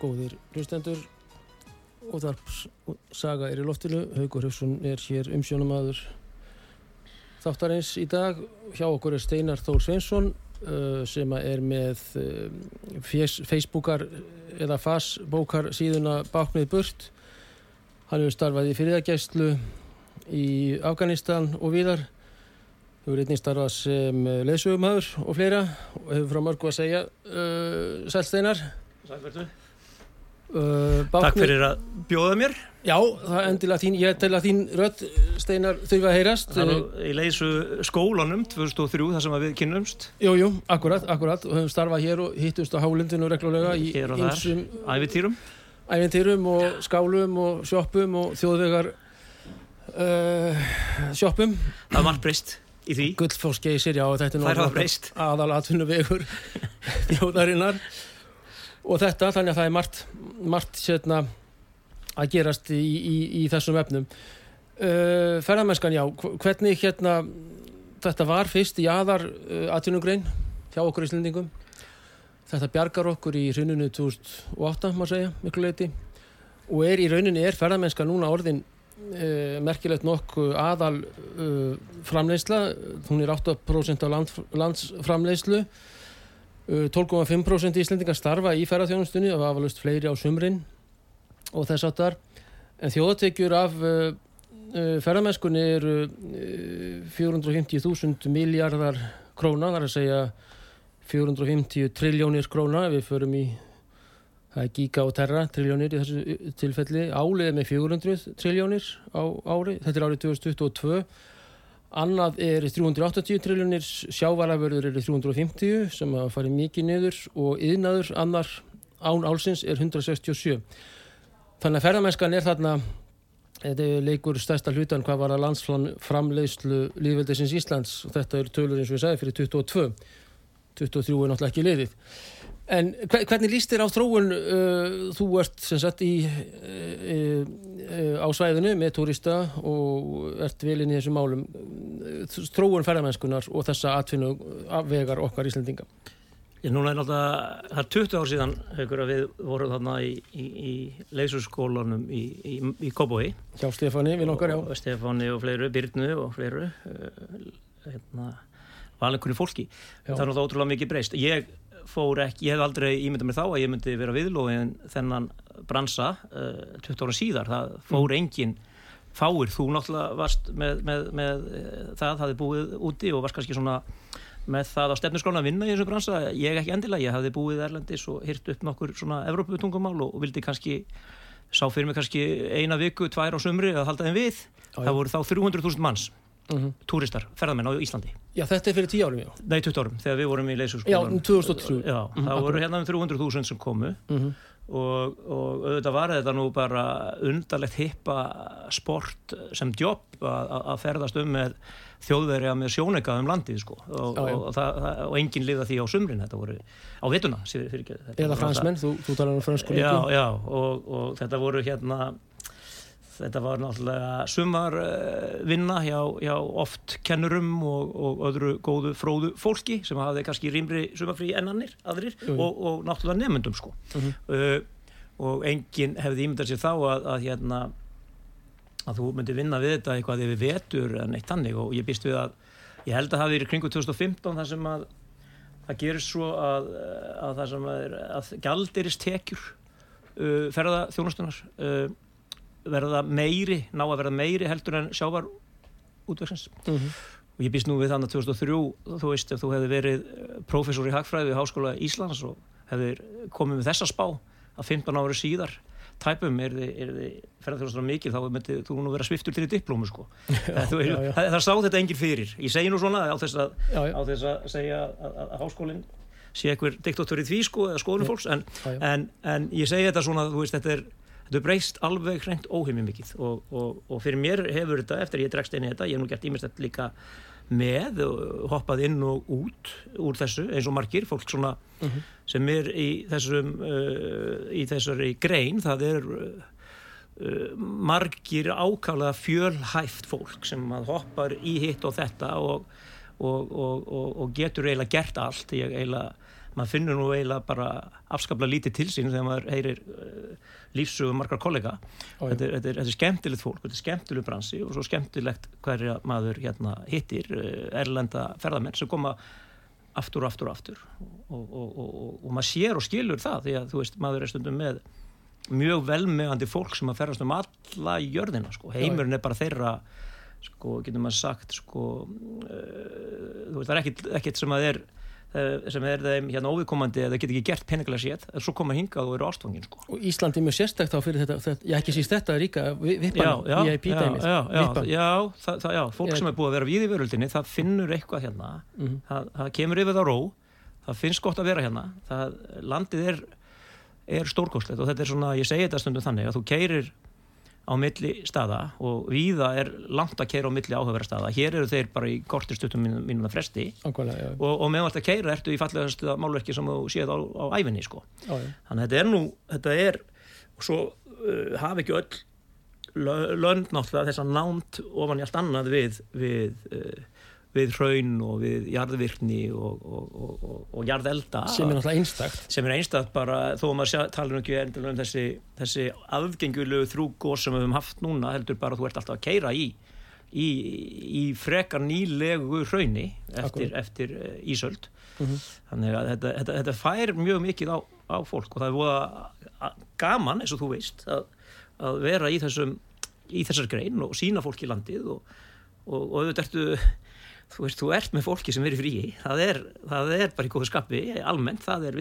Góðir hlustendur. Óðarps saga er í loftinu. Haugur Hauksson er hér umsjónamaður þáttarins í dag. Hjá okkur er Steinar Þór Sveinsson sem er með Facebookar eða Fassbókar síðuna Báknið Burt. Hann hefur starfað í fyrirðagæslu í Afganistan og viðar. Hefur einnig starfað sem leðsögumæður og fleira og hefur frá mörgu að segja. Uh, Sæl Steinar. Sælverdu. Uh, Takk fyrir að bjóða mér. Já, það er endilega þín, ég tel að þín rödd, Steinar, þurfa að heyrast. Það er í leysu skólanum 2003 þar sem við kynnumst. Jú, jú, akkurat, akkurat, og höfum starfað hér og hittumst á hálendinu reglulega í Hér og þar, ýmsum æfitýrum. æventýrum og skálum og sjoppum og þjóðvegar uh, sjoppum. Það var margt breyst í því. Gullfoss geysir, já, þetta er breyst. aðal atvinnuvegur þjóðarinnar og þetta, þannig að það er margt, margt sérna, að gerast í, í, í þessum efnum. Uh, ferðamennskan, já, hv- hvernig hérna þetta var fyrst í aðar uh, atvinnugrein hjá okkur íslendingum. Þetta bjargar okkur í hruninu 2008, má segja, miklu leiti og er í rauninni er ferðamennska núna orðin uh, merkilegt nokk aðal uh, framleiðsla, hún er 8% af land, landsframleiðslu 12,5% íslendingar starfa í ferðarþjónustunni og hafa löst fleiri á sumrin og þess áttar en þjóðatekjur af uh, uh, ferðarmennskunni eru uh, 450.000 miljardar króna, þar að segja 450 triljónir króna. Við förum í það er giga og terra triljónir í þessu tilfelli. Er með 400 triljónir á ári, þetta er árið 2022 Annað er 380 triljónir, sjávaraförður eru 350 sem hafa farið mikið niður og yðnaður annar án álsins er 167. Þannig að ferðamennskan er þarna, þetta er leikur stærsta hlutan hvað var að landsframleiðslu líðveldisins Íslands og þetta eru tölur eins og ég sagði fyrir 22. 23 er náttúrulega ekki liðið. En hver- hvernig líst þér á þróun, uh, þú ert sem sagt í, uh, uh, á svæðinu með túrista og ert vel inn í þessum málum, uh, þróun ferðamennskunar og þessa atvinnu vegar okkar Íslendinga. Ég núna er náttúrulega, það er 20 ár síðan haukur að við vorum þarna í, í, í leysurskólanum í, í, í Kópói. Hjá Stefáni, við nokkar, já. Og Stefáni og fleiru, Byrnu og fleiru, uh, hérna, valenkunni fólki. Já. Það er náttúrulega ótrúlega mikið breyst. Ég fór ekki, ég hef aldrei ímyndað mér þá að ég myndi vera viðlóðin þennan bransa uh, 20 ára síðar. Það fór engin fáir. Þú náttúrulega varst með, með, með uh, það, hafði búið úti og varst kannski svona með það á stefnuskrána að vinna í þessu bransa. Ég ekki endilega, ég hafði búið erlendis og hyrt upp nokkur svona Evróputungumál og, og vildi kannski sá fyrir mig kannski eina viku, tvær á sumri að halda þeim við, já. það voru þá 300.000 manns, Mhm. túristar, ferðamenn á Íslandi. Já, þetta er fyrir tíu árum, já. Nei, 20 árum, þegar við vorum í Já, leysurskólan. 2003. Já, það voru hérna um 300.000 sem komu Mhm. og, og auðvitað var þetta nú bara undarlegt hippa sport sem jobb að, ferðast um með þjóðverja með sjóneika um landið sko og, Já, já. og, það, það, og enginn liða því á sumrin þetta voru á þetta Eða fransmenn, þú, þú talar um fransku Já, líku. já, og, og þetta voru hérna þetta var náttúrulega sumarvinna hjá, hjá oft kennurum og, og öðru góðu fróðu fólki sem hafði kannski rýmri sumarfrí ennannir aðrir Jú, jú. og, og náttúrulega nefndum sko Mhm. uh, og enginn hefði ímyndað sér þá að, að hérna að þú myndir vinna við þetta eitthvað yfir vetur en eitt tannig og ég býst við að ég held að það verið kringu 2015 þar sem að það gerir svo að, að það sem að, að gjaldirist tekjur uh, ferða þjónustunar uh, verða meiri, ná að verða meiri heldur en sjávar útveksins Mhm. og ég býst nú við þannig að 2003 þú veist ef þú hefði verið eh, prófessor í Hagfræði við Háskóla Íslands og hefðir komið með þessa spá að 15 ári síðar tæpum er þið ferðarþjóðstur mikið þá myndi þú nú vera sviftur til í diplómu sko. það, þú, já, já. það, það sá þetta enginn fyrir ég segi nú svona á þess að, Já, já. á þess að segja að, að, að háskólinn sé einhver diktator í því sko eða skoðunum fólks en, Já, já. en, en ég segi þetta svona þú veist þetta er þetta breyst alveg hreint óheimi mikið og, og, og fyrir mér hefur þetta eftir að ég dregst inn í þetta, ég hef nú gert ímestett líka með og hoppað inn og út úr þessu eins og margir fólk svona Mhm. sem er í þessum uh, í þessari grein það er uh, uh, margir ákvæmlega fjölhæft fólk sem hoppar í hitt og þetta og, og, og, og, og getur eiginlega gert allt ég eiginlega, maður finnur nú eiginlega bara afskaplega lítið til sín þegar maður heyrir uh, lífsögum margar kollega. Já. þetta er, þetta, er, þetta er skemmtilegt fólk, þetta er skemmtilegt bransi og svo skemmtilegt hverja maður hérna hittir uh, erlenda ferðamenn sem koma aftur og aftur og aftur. Og, og, og, og, maður sér og skilur það því að þú veist, maður er stundum með mjög velmegandi fólk sem að ferðast um alla jörðina, sko, heimurinn er bara þeirra sko, getur maður sagt sko, uh, þú veist, það er ekkit, ekkit sem að er eh, sem er þeim hérna óviðkomandi eða get ekki gert peningilega sétt, en svo koma hingað og eru ástfangin sko. Og Íslandi er mjög sérstækt þá fyrir þetta, þetta já ekki síst þetta er líka vi- já, vippan, já, já, já, já, vippan. já, það, það, já, fólk Ég- sem er búið að vera við í veröldinni, það finnur eitthvað hérna, Mhm. það, það kemur yfir það ró, það finnst gott að vera hérna, það, landið er, er stórkostlegt og þetta er svona, ég segi þetta stundum þannig að þú keirir á milli staða og víða er langt að keira á milli áhugaverða staða, hér eru þeir bara í kortir stuttum að fresti já, og, og meðan þetta keira ertu í fallegast málverki sem þú séð á, á æfinni sko. já. Þannig að þetta er nú, þetta er, og svo uh, hafa ekki öll lö- lönd náttúrulega þess að námt ofan í allt annað við, við, uh, við hraun og við jarðvirkni og, og, og, og, og jarðelda. Sem er náttúrulega einstakt. Sem er einstætt bara, þó að maður tala nú ekki endilega um þessi, þessi afgengulegu þrúgóð sem við höfum haft núna, heldur bara að þú ert alltaf að keira í í, í frekar nýlegu hrauni eftir, eftir uh, ísöld. Mhm. þannig að þetta, þetta, þetta fær mjög mikið á, á fólk og það er voða gaman eins og þú veist að, að vera í þessum í þessar grein og sína fólk í landið og auðvitað ertu þú veist, þú ert með fólki sem er í fríi. Það er, það er bara í góðu skapi almennt, það er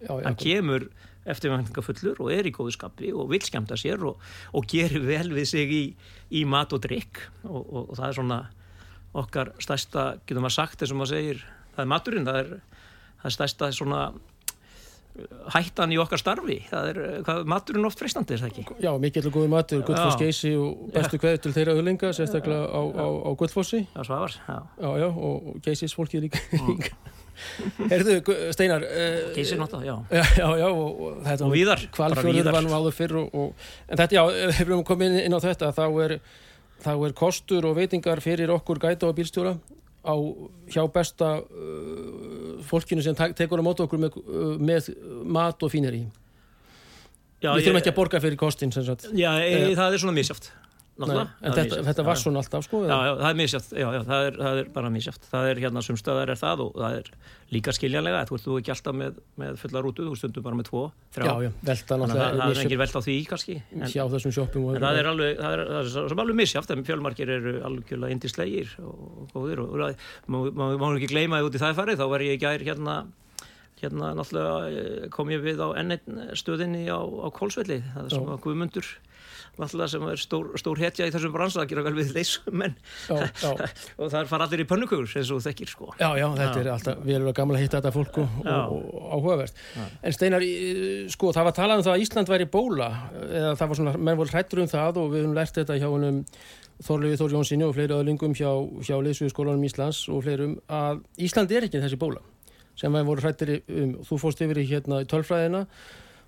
já, hann kemur eftirvæntingafullur og er í góðu skapi og vil skemmta sér og, og gerir vel við sig í, í mat og drikk og, og, og það er svona okkar stærsta, getur maður sagt þess að maður segir, það er maturinn það er, það er stærsta svona hættan í okkar starfi? Það er, hvað, maturinn oft freistandi er það ekki? Já, mikill og góði matur, Gullfoss Já. geysi og bestu kveður til þeirra auðlinga, sérstaklega á, á, á Gullfossi. Það svafar, já. Já, já, og, og geysís fólkið líka. Herðu, Gu- Steinar uh, Geysir náttúrulega, já. Já, já, já, og, og þetta Og víðar, víðar. var nú áður fyrr og, og, En þetta, já, ef við erum komið inn á þetta þá er, þá er kostur og veitingar fyrir okkur gæta og bílstjóra á, hjá besta uh, fólkinu sem tekur á móti okkur með, uh, með mat og fínir í já, Við þurfum ekki að borga fyrir kostin Já, e, Eh, það er svona misjáft Nei, Náttúrulega en það er þetta, þetta Já, var já. svona alltaf sko Já, já, það er misjátt, já, já, það er, það er bara misjátt. Það er hérna sumstöðar er það og það er líka skiljanlega, þú ert þú ekki alltaf með, með fulla rútu, þú stundum bara með tvo, þrjá. já, já, velta að það, það er náttúrulega engin velt á því kannski. En, hjá þessum sjoppum og en það er alveg, það er, það er svo- sem alveg misjátt, en fjölmarkir eru algjörlega indislegir og, góðir og, og má ekki gleyma því út í það farið, þá var ég í gær hérna hérna náttúrulega kom ég við á enn stöðinni á, á Kólsvelli það er svona guðmundur náttúrulega sem er stór, stór hetja í þessum bransa að gera vel við leysum og það fara allir í pönnukugur eins og þekkir sko. Já, já, þetta já. er alltaf, við erum gamla að hitta þetta fólk og, og áhugavert. En Steinar, sko, það var talað um það að Ísland væri bóla, eða það var svona menn voru hrættur um það og við höfum lært þetta hjá hennum Þorlefi Þór Jónssoni og fleiri öðlingum hjá, hjá Leysvíðskólanum Íslands og fleirum að Ísland er ekki þessi bóla sem við vorum hrættir um, þú fórst yfir í hérna tölfræðina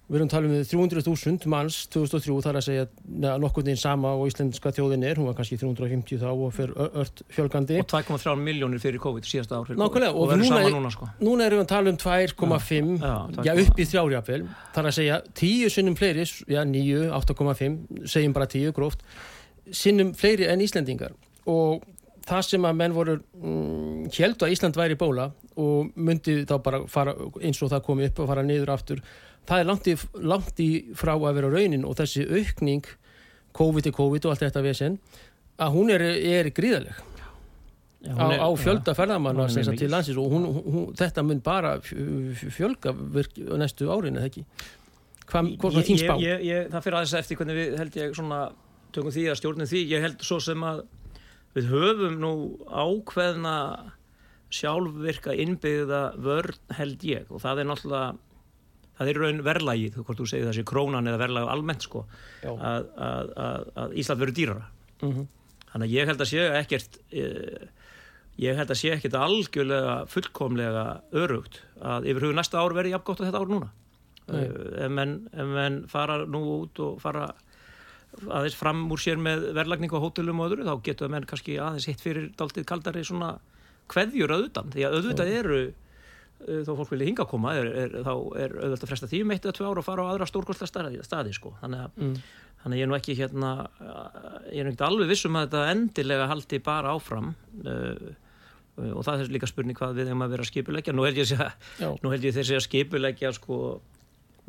Við erum talað um 300.000 manns 2003 þar að segja neða, nokkur einn sama og íslenska þjóðin er, hún var kannski 350 þá og fyrir ört fjölgandi. Og 2,3 miljónir fyrir COVID síðasta ár. Nákvæmlega og, og núna, núna, sko. núna erum við að tala um 2,5 já, já, upp í þrjárjafel þar að segja 10 sinnum fleiri, já 9, 8,5 segjum bara 10 gróft sinnum fleiri enn Íslendingar og það sem að menn voru mm, held að Ísland væri bóla og myndi þá bara fara eins og það komi upp og fara niður aftur það er langt í, langt í frá að vera raunin og þessi aukning COVID er COVID og allt þetta vesen að hún er, er gríðaleg Já, á, á fjölda ferðamanna til landsins og hún, hún, þetta mun bara fjölga næstu árin eða ekki? Hvað er þín spá? Ég, ég, það fyrir aðeins eftir hvernig við held ég svona tökum því að stjórnum því. Ég held svo sem að við höfum nú ákveðna sjálfvirka innbyggða vörn held ég. Og það er náttúrulega það er raun verðlægið, hvort þú segir þessi krónan eða verðlægið almennt sko að, að, að, að Ísland verður dýrara. Mm -hmm. þannig að ég held að sé ekkert eh, ég held að sé ekkert algjörlega fullkomlega örugt að yfir hugum næsta ár verði jafngótt að þetta ár núna. Ef, menn, menn fara nú út og fara aðeins fram úr sér með verðlagning á hótelum og öðru þá getur menn kannski aðeins hitt fyrir daldið kaldari svona kveðjur auðvitað, því að auðvitað eru Eh, þó fólk vilja hinga að koma er, er, þá er auðvitað að fresta því um eitt eða tvö ára og fara á aðra stórkostla staði, staði sko. þannig, að, mm. þannig að ég er nú ekki hérna, ég er ekki alveg vissum að þetta endilega haldi bara áfram uh, og það er líka spurning hvað við hefum að vera skipulegja nú held ég, ég þessi að skipulegja sko,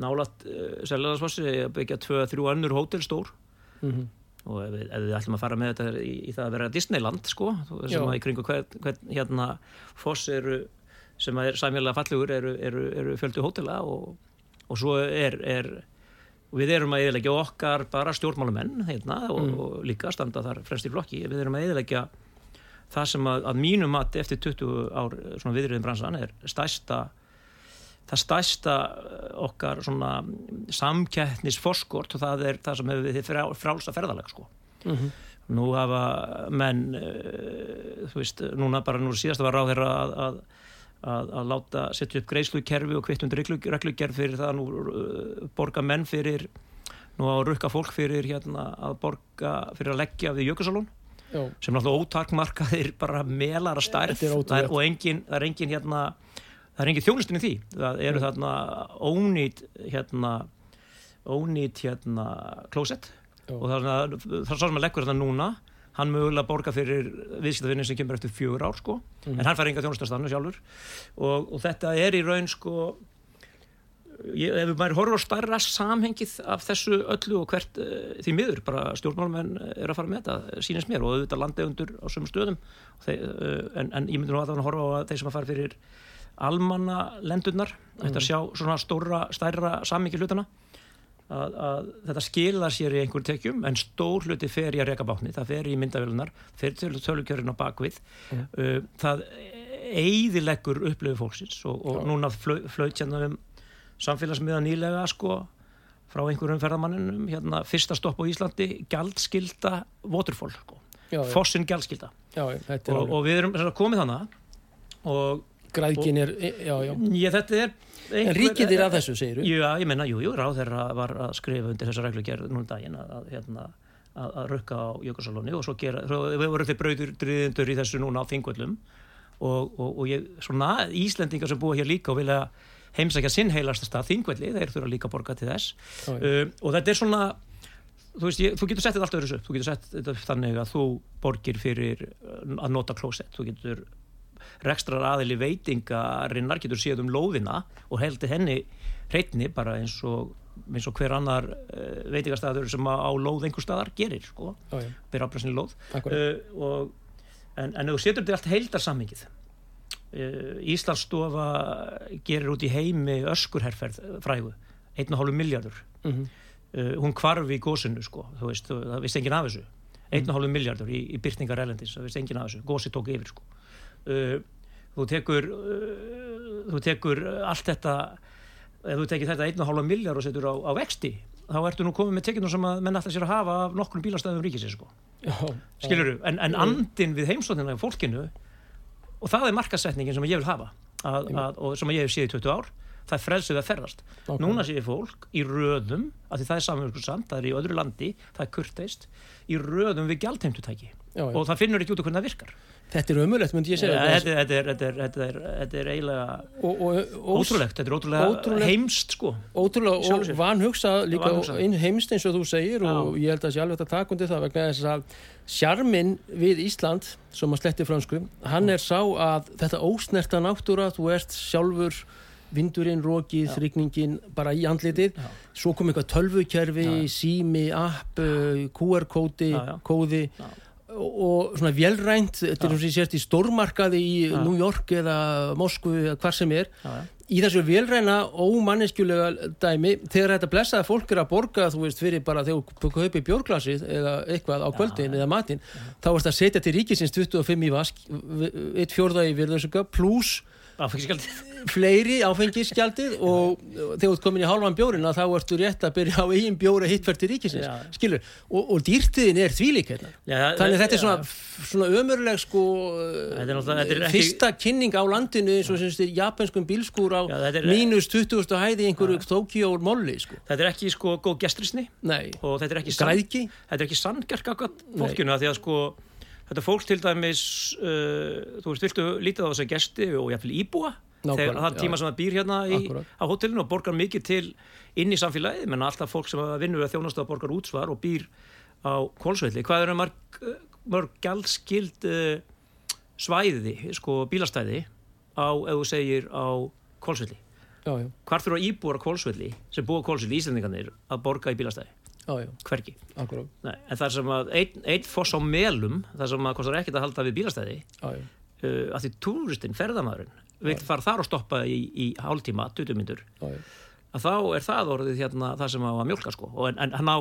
nálat uh, seljaðarsfossi að byggja tvö-þrjú annur hótelstór mm -hmm. og ef ef við ætlum að fara með þetta í, í það að vera Disneyland sko, sem að í kringu hvern, hvern hérna foss eru sem er sæmjölega fallegur eru, eru, eru fjöldu hótela og, og svo er, er við erum að eðilegja okkar bara stjórnmálumenn hérna, og, mm. og líka standa þar fremst í flokki við erum að eðilegja það sem að, að mínu mati eftir 20 ár viðriðin bransan er stæsta það stæsta okkar samkettnisforskort og það er það sem hefur við frá, frálsta ferðaleg sko. mm -hmm. nú hafa menn uh, þú veist, núna bara nú síðast var ráð þeirra að, að að, að láta setja upp greiðslukerfi og kvittundur reglugerð fyrir það nú uh, borga menn fyrir nú að rukka fólk fyrir hérna að borga fyrir að leggja við Jökulsalón sem náttúrulega ótakmarkaðir bara melar að stærð. Er og engin, það er engin hérna það er engin þjónustin í því. Það eru þarna ónýtt hérna ónýtt hérna klósett. Og það er svona sem að leggur þetta núna hann mögulega borga fyrir viðskiptafinni sem kemur eftir fjögur ár sko mm. en hann fær enga þjónustastannu sjálfur og, og þetta er í raun sko ég, ef maður horfur á starra samhengið af þessu öllu og hvert uh, því miður, bara stjórnmálmenn er að fara með þetta, sínist mér og auðvitað landegundur á sömu stöðum þeir, uh, en, en ég myndi nú að það horfa á þeir sem að fara fyrir almanna lendurnar, mm. þetta að sjá svona stóra, stærra samhengið hlutana Að, að þetta skila sér í einhverjum tekjum en stór hluti fer í að reyka bátni það fer í myndavélunar, fer til tölukjörinn á bakvið mm. uh, það eidileggur upplöfu fólksins og, og núna flöйt hérna samfélagsmiða nýlega sko frá einhverjum ferðamanninum hérna fyrsta stopp á Íslandi gjaldskilda waterfall sko. fossin gjaldskilda og, og við erum komið þannig og græðkin er, já, já. Já, þetta er einhver, En ríkið er að þessu, segir þú? Já, ég menna, jú, jú, ráð þeirra var að skrifa undir þessa reglugjörð núna um daginn að, hérna, að, að rukka á Jökulsalóni og svo gera, við vorum til braudur í þessu núna á Þingvöllum. Og, og, og ég, svona Íslendingar sem búa hér líka og vilja heimsækja sinn heilasta stað Þingvölli, þeir þurfa líka að borga til þess. Uh, og þetta er svona þú veist, ég, þú getur sett þetta allt öðru upp. Þú getur sett þetta þannig að þú borgir fyrir að nota klósett, þú getur rekstrar aðili veitingarinnar getur séð um lóðina og heldur henni hreitni bara eins og, eins og hver annar uh, veitingastæður sem á lóð einhver staðar gerir sko, byrja ábræðsni lóð. Uh, og, en, en þú setur þetta allt heildarsammingið uh, Íslandsstofa gerir út í heimi öskurherferð frægu 1,5 miljardur mm -hmm. uh, hún kvarfi í gósinu sko þú veist, það vist enginn af þessu. 1,5 miljardur í, í byrtingar elendis það vist enginn af þessu, gósi tók yfir sko uh, þú tekur uh, þú tekur allt þetta ef þú tekir þetta 1,5 miljard og setur á, á vexti þá ertu nú komið með tekjunum sem að menn alltaf sér að hafa af nokkrum bílastæðum ríkisins sko. Skilur þú, en, en andin við heimsóknina af fólkinu og það er markasetningin sem ég vil hafa að, að, og sem ég hef séð í 20 ár það er frelsið að ferðast. Ok. núna sé ég fólk í röðum af því það er samverðskusamt, það er í öðru landi það er kurteist, í röðum við já. og það finnur ekki út hvernig það virkar. Þetta er ömulegt, myndi ég segja. Þetta, þetta, er, þetta, er, þetta, er, þetta er eiginlega ótrúlegt, þetta er ótrúlega heimst sko. Ótrúlega og vanhugsað líka heimst eins og þú segir og ég held að að taka undir það vegna þess að sjarminn við Ísland sem að sletti fransku, hann er sá að þetta ósnerta náttúra, þú ert sjálfur vindurinn, rókið, þrygningin bara í andlitið, Já. svo kom eitthvað tölvukerfi, Já, já. sími, app QR-kódi Já, já. kóði. Og, svona velrænt þetta er sem sé sérst í stórmarkaði í. New York eða Moskvu eða hvar sem er. Í þessu velræna ómanneskjulega dæmi þegar þetta blessaða fólk er að borga þú veist fyrir bara þegar þú kaupir bjórglasið eða eitthvað á kvöldin eða matinn þá erst að setja til ríkisins 25 í vask eitt fjórða í virðursöka pluss Áfengisgjaldið. fleiri áfengisgjaldið og þegar þú ert komin í hálfan bjórin þá ertu rétt að byrja á eigin bjóra hittferð til ríkisins. Og, og dýrtiðin er þvílík hérna. Þannig að þetta er svona, svona ömurleg sko Þetta er þetta er ekki- fyrsta kynning á landinu eins og semst japanskum bílskúr á er- mínus 20. hæði einhverju Tokyo molli sko. þetta er ekki sko góð gestrisni. Og þetta er ekki sann- ekki sanngjarka fólkinu af því að sko þetta fólk til dæmis uh, þú veist, viltu lítið á þess að gesti og jafnvel íbúa? Þegar það er tíma já. sem það býr hérna í, á hótelinu og borgar mikið til inn í samfélagið, menn alltaf fólk sem vinnur að þjónast og borgar útsvar og býr á kólsveitli, hvað eru mörg, mörg gjaldskild uh, svæði, sko bílastæði á, ef þú segir á kólsveitli, hvar þurfa íbúar á kólsveitli sem búa kólsveitli, íslendingarnir að borga í bílastæði, já, hvergi. Nei, en það sem að einn ein foss á melum, það sem að kostar ekkert að halda við bílastæði, já, uh, að því túristinn, ferðamæðurinn, vill fara þar og stoppa í, í hálftíma, 20 myndur, að þá er það orðið hérna það sem að mjólka sko. En, en, hann á,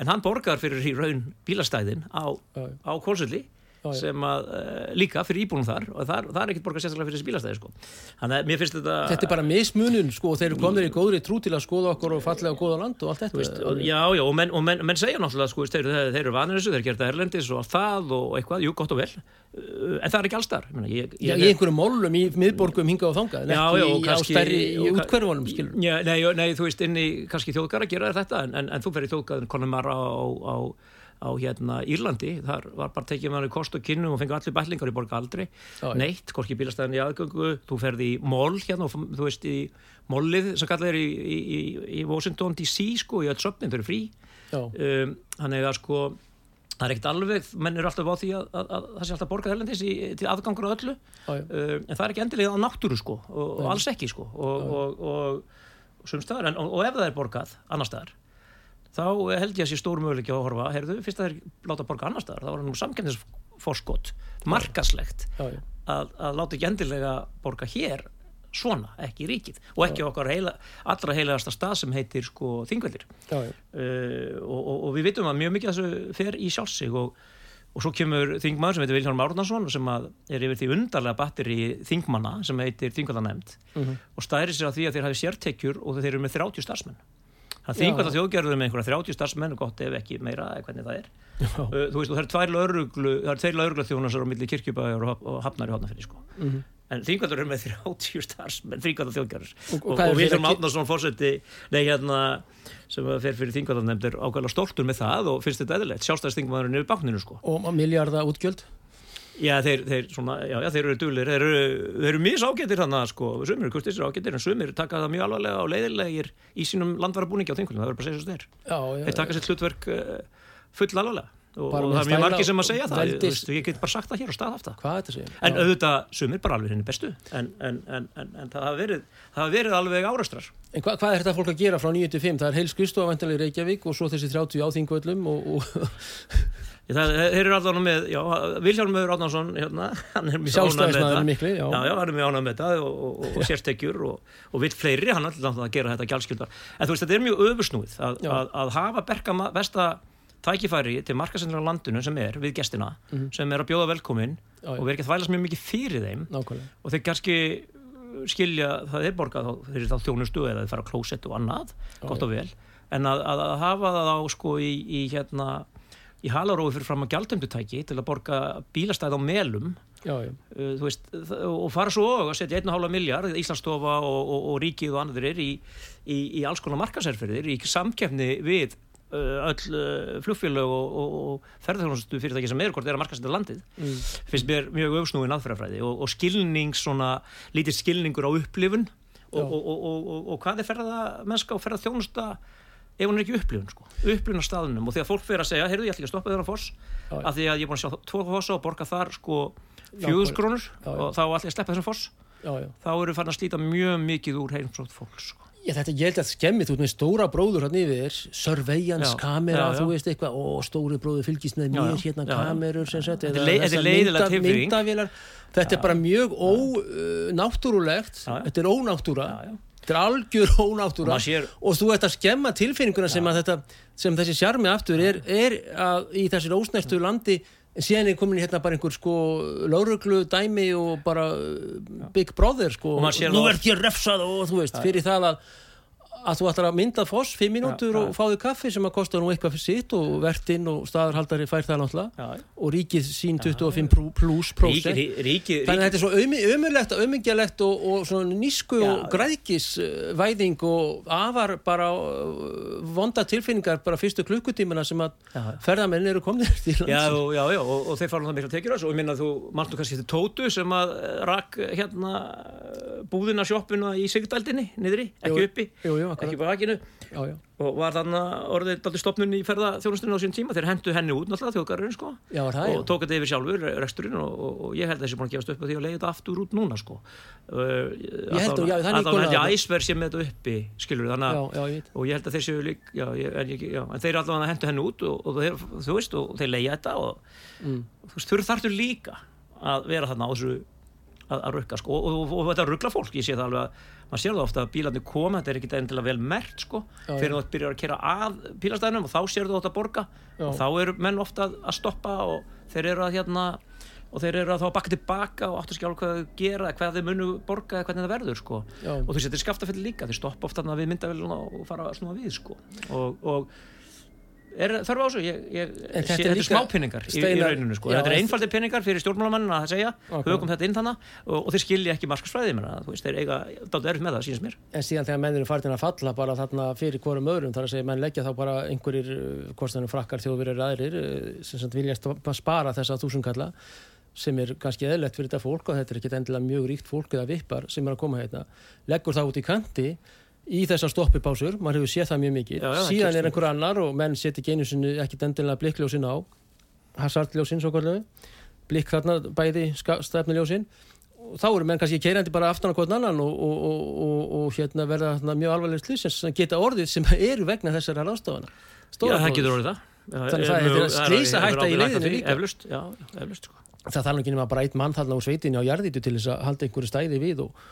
en hann borgar fyrir í raun bílastæðin á, á Kólsöldi Já, já. sem að uh, líka fyrir íbúnum þar og það, það er ekkert borgað sérstaklega fyrir þessi bílastæði sko. Þannig að mér finnst þetta þetta er bara mismunun sko, þeir eru komnir í góðri trú til að skoða okkur og fallega og góða land og allt þetta Veist, og, já, já, og menn, og menn, menn segja náttúrulega sko, þeir, þeir, þeir eru vanir þessu, þeir þetta erlendis og allt það og eitthvað, jú, gott og vel uh, en það er ekki alls þar ég, ég, Já, í einhverjum mólum í miðborgum hingað og þangað en Já, ekki já, og í- á kannski- stærri og Já, nei, nei, þú veist, inn í kannski þjóðgar að gera þetta en, en, en þú fer á, hérna Írlandi, þar var bara tekið með hann í kost og kynnu og fengið allir bætlingar í borga aldrei já. neitt, hvorki bílastæðin í aðgöngu. Þú ferði í mól hérna og þú veist í mólið sem kallað er í, í, í, í Washington DC sko, í öll söfnin, þau eru frí. Um, þannig að sko það er ekkert alveg, menn eru alltaf á því að, að, að það sé alltaf borgað erlendis í, til aðgangur á öllu. Já. uh, en það er ekki endilega á náttúru sko og, og alls ekki sko og, og, og, og sumstaðar, en, og, og ef það er borgað annar staðar þá held ég að sé stór möguleiki á að horfa, heyrðu, fyrst að þeir láta borga annar staðar, þá var nú samkendisforskot markaslegt já, já. að, að láta ekki endilega borga hér svona, ekki ríkið og ekki okkar heila, allra heilegasta stað sem heitir sko þingveldir já, já. uh, og, og, og við vitum að mjög mikið þessu fer í sjálfsig og, og svo kemur þingmaður sem heitir Vilhelm Árnason sem er yfir því undarlega batteri þingmanna sem heitir þingvallanemnd Mhm. og stæri sér að því að þeir hafi sértekjur og þeir eru með 30 starfsmenn það Já. þingvallar þjóðgerður með einhverja 30 starfsmenn og gott ef ekki meira eða hvernig það er. Uh, þú veist og það er tvær lauruglu það er tveir lauruglu þjónasar á milli kirkjubæjar og, hafnar í hafnafyrir sko. Mhm. en þingvallar er með 30 starfsmenn þingvallar þjóðgerður Og- og og, og, Vilhelm Árnason fórseti nei hérna sem að fer fyrir þingvallarnemnd er ákveðlega stoltur með það og finnst þetta eðlilegt. Sjálfstæðstingmaðurinn yfir bákninu sko. Og miljarda útgjöld já þeir, þeir, svona, já, já, þeir eru dulir þeir eru, þeir eru mjög ágættir þannig sko. sumir eru kurtisir ágættir en sumir taka það mjög alvarlega og leiðilegir í sínum landvarabúningi á þingvallarnum, það verður bara að segja svo já, þeir taka sitt hlutverk uh, full alvarlega. Og, og það er mjög margir sem að og segja það þú veist, ég get bara sagt það hér og staðhaft það. En auðvitað sumir bara alveg henni bestu en, en, en, en, en það hafa verið, verið alveg árastrar En hva, hvað er þetta fólk að gera frá 9 til 5? Það er heil skristofa vantilega í Reykjavík og svo þessi 30 áþingvöllum og, og Það, þeir eru allavega með, já, Viljálmur Átnánsson, hérna, hann er mjög ánægð með þetta. mikli, já. Já, já, hann er mjög ánægð með þetta og, og, og, sérstekjur og, og vill fleiri, hann er alltaf að gera þetta gjaldskildar. En þú veist, þetta er mjög öfursnúið að, að, að hafa berka ma- besta tækifæri til markasendra landinu sem er við gestina, sem er að bjóða velkomin og við ekki að þvælast mjög mikið fyrir þeim. Nákvæmlega. Og þeir kannski uh, skilja það er borgað þeir eru þá þjónustu eða þeir fara á klósett og annað, gott og vel. En að, að, að hafa það á sko í, í hérna í halarófi fyrir fram að gjaldöndutæki til að borga bílastæð á melum já, já, uh, veist, og fara svo og setja 1,5 miljard, Íslandsstofa og, og, og ríkið og er í, í, í alls konar markaserferðir, í samkeppni við uh, öll uh, flugfélög og, og, og ferðarþjónustu fyrirtæki sem hvort er að markasenda landið Mm. finnst mér mjög öfsnúin aðferðafræði og, og skilning svona, lítið skilningur á upplifun og, Já. og, og, og, og, og hvað er ferða mennska og ferða þjónusta ef hún er ekki upplifun sko, upplifun á staðunum og þegar fólk fyrir að segja, heyrðu ég ætla ekki að stoppa þeirra foss af því að ég er búin að sjá tvo fossa og borga þar sko Já, fjögust krónur Já, já. og þá ætla ég að sleppa þessum foss já, já. þá eru farin að slíta mjög mikið úr heimsótt fólks sko. Já, þetta ég held að skemmi, þú með stóra bróður hann yfir þér, surveillance kamera, já, þú veist eitthvað, og stóri bróður fylgist með mér, hérna kamerur sem þessar tilfinning. myndavélar. Þetta er bara mjög já. þetta er ónáttúra, Já, já. Þetta er algjör ónáttúra sér- og þú ert að skemma tilfinninguna sem að þetta, sem þessi sjarmi aftur er, er að í þessir ósnertu landi. Síðan er komin hérna bara einhver sko lauruglu dæmi og bara Big Brother sko. Nú ert ég refsað og þú veist fyrir það að að þú ætlar að mynda foss fimm mínútur Já, og já. fáðu kaffi sem að kosta nú eitthvað fyrir sitt og vertinn og staðarhaldari fær það náttúrulega Já, já. og ríkið sín 25 prú- pluss prósent ríki, ríki, þannig að þetta er svo ömurlegt og ömingjalegt og, og svona nísku Já. og græðkisvæðing og afar bara uh, vonda tilfinningar bara fyrstu klukkutímana sem að Já, já. ferðamenn eru komnir til Já, landsins. og- já, já, og, og þeir fara það mikla tekjur þessu og ég minna að þú mannstu kannski þetta Tótu sem að eh, rak hérna eh, búðina sjoppuna í Sigdaldinni niðri, ekki Jú, uppi jú, jú. Ekki på vakinu já, já. og var þarna orðið daldi stopnun í ferða þjónustunni á sín tíma, þeir hendu henni út náttúrulega þjóðgarurinn sko. Já, það, og tók þetta yfir sjálfur, reksturinn og, og, og ég held að þessi búin að gefast upp á því að leiði þetta aftur út núna sko. Uh, að- þannig að konar held ég það. að æsver sé með þetta uppi skilur þannig að og ég held að þeir séu lík en, þeir allavega hendu henni út og, þú veist, og þeir leiða þetta og Mm. þú veist, þurr þarftur líka að vera þarna á þessu að, að rukka sko, og, og, og, þetta ruggla fólk ég sé það alveg að, maður sér það ofta að bílarnir koma þetta er ekki endilega vel mert sko Já, fyrir já. þú byrjar að kera að bílastæðinum og þá sér þú þetta að borga Já. og þá eru menn ofta að, að stoppa og þeir eru að hérna og þeir eru að þá að bakka tilbaka og áttu skjálf hvað þau gera, hvað þau munu borga eða hvernig það verður sko Já. og þú setur skaftafelli líka, þeir stoppa ofta við myndavéluna og fara að snúa við sko og, og er þörf á þessu ég, ég, En þetta sé, er þetta er líka- smápinningar í, í rauninu sko. Já, þetta er einfaldir pinningar fyrir stjórnmálamannin að segja Ok. höfum þetta inn þannig og, og þeir skilja ekki veist, þeir eiga dátt erfitt með það, sínast mér En síðan þegar menn eru farin að falla bara þarna fyrir hvorum öðrum þar að segja menn leggja þá bara einhverjir hvort þannig frakkar þjóðverið aðrir uh, sem sagt vilja spara þessa þúsundkalla sem er kannski eðlegt fyrir þetta fólk og þetta er ekki endilega mjög ríkt fólk eða vippar sem er að koma hérna leggur það út í kanti í þessar stoppipásur, maður hefur séð það mjög mikið. Já, já, síðan er einhver annar og menn setja ekki einu sinni ekki endilega blikkljósin á. Hasardljósin svo kallu blikk þarna bæði stefniljósin þá eru menn kannski keirandi bara aftan á hvern annan og, og, og, og, og hérna verða þarna mjög alvarlega slýsins sem geta orðið sem eru vegna þessara ráðstofana Já, það getur orðið það. Þannig það er- þetta er slysahætta í leiðinni líka. Eflust, já, eflust sko. það þarf ekki nema bara eitt mann þarna á sveitinni á jarðítu til þess að halda einhverju stæði við og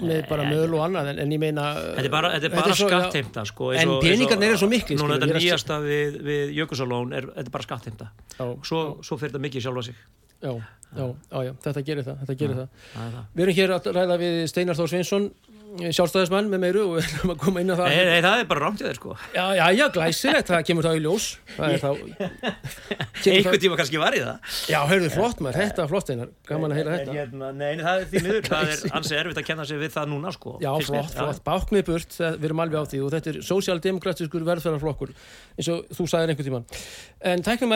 með bara möl og annað en, en ég meina Þetta er bara, þetta er bara svo- skattheimta sko, En peningarnir eru svo miklir, Núna þetta er nýjasta við, við Jökulsalón er, þetta er bara skattheimta. Svo, svo fyrir þetta mikið sjálfa sig. Já, já, já, já, þetta gerir það, þetta gerir það. Það er það. Við erum hér að ræða við Steinar Þór Sveinsson sjálfstæðismann með meiru og við erum að koma inn á það. Nei, nei, það er bara rámt í þér sko. Já, já, já, glæsilegt, það kemur þá í ljós. Það er það, tíma kannski var í það. Já, heyrðu, flott maður, þetta var flott einar. Gaman að heyra þetta. hérna, Nei, nei, það er því miður. Það er ansi erfitt að kenna sig við það núna sko Já, flott, flott, báknið burt, það, við erum alveg á því. Og þetta er sósíaldemokratiskur verðfærarflokkur eins og þú sagðir einhvern tíman En tæknum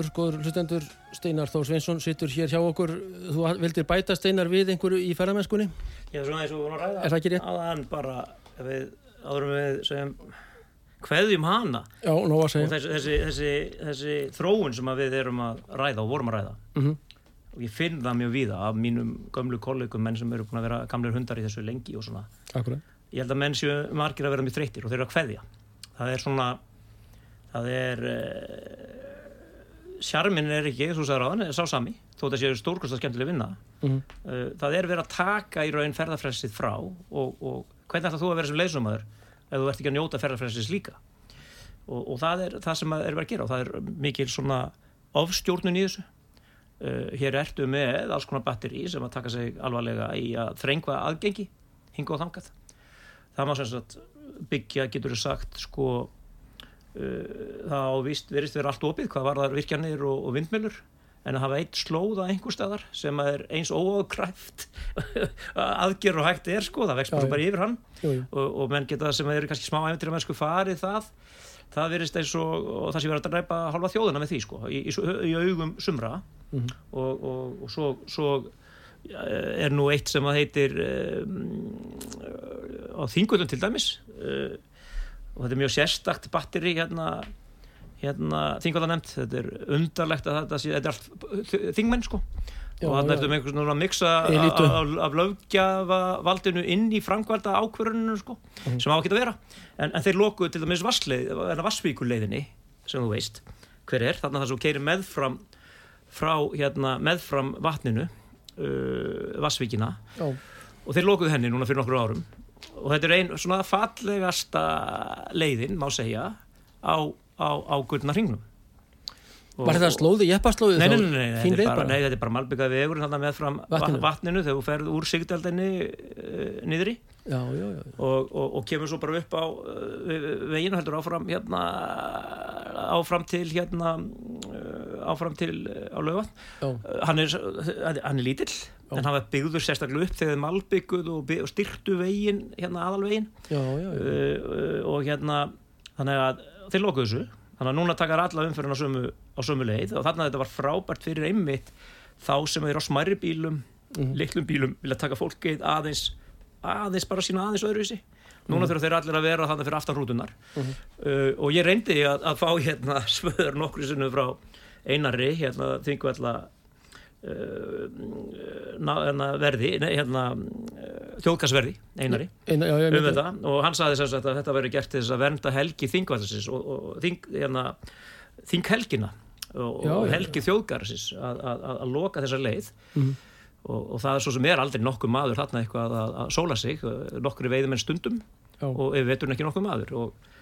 eftir góður hlustendur Steinar Þór Sveinsson sittur hér hjá okkur. Þú vildir bæta Steinar við einhverju í ferðamennskunni? Já, svona eins og við vorum að ræða. Er það ekki rétt? Aðan bara, við, áðurum við segjum kveðjum hana. Já, og þessi, þessi, þessi, þessi þróun sem við erum að ræða og vorum að ræða. Mm og ég finn það mjög víða af mínum gömlu kollegum menn sem eru búin að vera gamlir hundar í þessu lengi og svona. Akkurat. Ég held að menn séu margir að vera mjög þreyttir og þeir eru að kveðja. Það er svona það er uh, sjarmin er ekki, þú sagði ráðan, sá sami þó þetta séu stórkvæmst að skemmtilega vinna. Mm uh, það er verið að taka í raun ferðarfrelsið frá og, og hvernig ætlar þú að vera sem leysumæður ef þú ert ekki að njóta ferðarfrelsið líka? Og, og það er það sem er verið að gera og það er mikil svona ofstjórnun í þessu. Uh, hér ertu með alls konar batteri sem að taka sig alvarlega í að þrengva aðgengi hinga og þangað. Það má sem sagt byggja getur þú sagt sko uh, það á vist verist vera allt opið hvað var þar virkjanir og, og vindmjölur en að hafa eitt slóða einhver staðar sem er eins óáðkræft aðgerð og hægt er sko það vext bara, yfir hann. Jú, jú. Og, og menn geta sem eru kannski smá æventir að menn sko farið það það verist eins og, og það sé verið að dræpa halva þjóðina með því sko í, í, í augum sumra. Mhm. og, og, og svo, svo eh, er nú eitt sem að heitir um, á þingulun til dæmis uh, og þetta er mjög sérstakt batteri hérna, hérna þingulun nefnt, þetta er undarlegt að þetta sé, þetta er allt þingmenn sko. Já, og þannig já. ertu með einhvers svona Elítu. af, af löggjafa valdinu inn í framkvæmda ákvöruninu sko, Mhm. sem á að vera. En, en þeir lokuðu til dæmis vassvíkuleiðinni sem þú veist hver er, þannig að það svo keiri meðfram frá hérna meðfram vatninu uh, vassvíkina Já, og þeir lokuðu henni núna fyrir nokkur árum og þetta er einn svona fallegasta leiðin, má segja á, á, á gullna hringnum. Og- var þetta slóði, jeppaslóði Nei, nei, nei, þetta er bara, nei, þetta er bara malbyggað vegur með fram Vatninu. vatninu, þegar þú ferð úr sigdeldinni uh, niðri. Já, já, já og, og, og kemur svo bara upp á uh, veginu heldur áfram hérna áfram til hérna uh, áfram til á uh, hann, er, hann er lítill en hann var byggður sérstaklega upp þegar malbygguð og, og styrtu vegin hérna aðalvegin já, já, já. uh, uh, og hérna þannig að þeir lokuðu þessu þannig að núna takar alla umfyrin á sömu, á sömu leið og þannig að þetta var frábært fyrir einmitt þá sem er á smærri bílum Mhm. litlum bílum vilja taka fólkið aðeins aðeins bara sína aðeins öðruvísi Mhm. núna þurfa þeir allir að vera þannig fyrir aftan hrútunar uh, og ég reyndi að, að fá hérna svöður nokkru sinnu frá einari hérna uh, hérna, verði nei, hérna uh, þjóðkasverði einari Eina, já, um þetta. Og hann saði sem sagt að þetta verið gert til þess að vernda helgi þingvæðarsins og, og þing, hérna, þinghelgina og, Já, og helgi þjóðgarðarsins að, að, að, að loka þessa leið. Mhm. og, og það er svo sem er aldrei nokkuð maður þarna eitthvað að, að sóla sig. Nokkru veiðum en stundum Já. og ef veturinn ekki nokkuð maður. Og,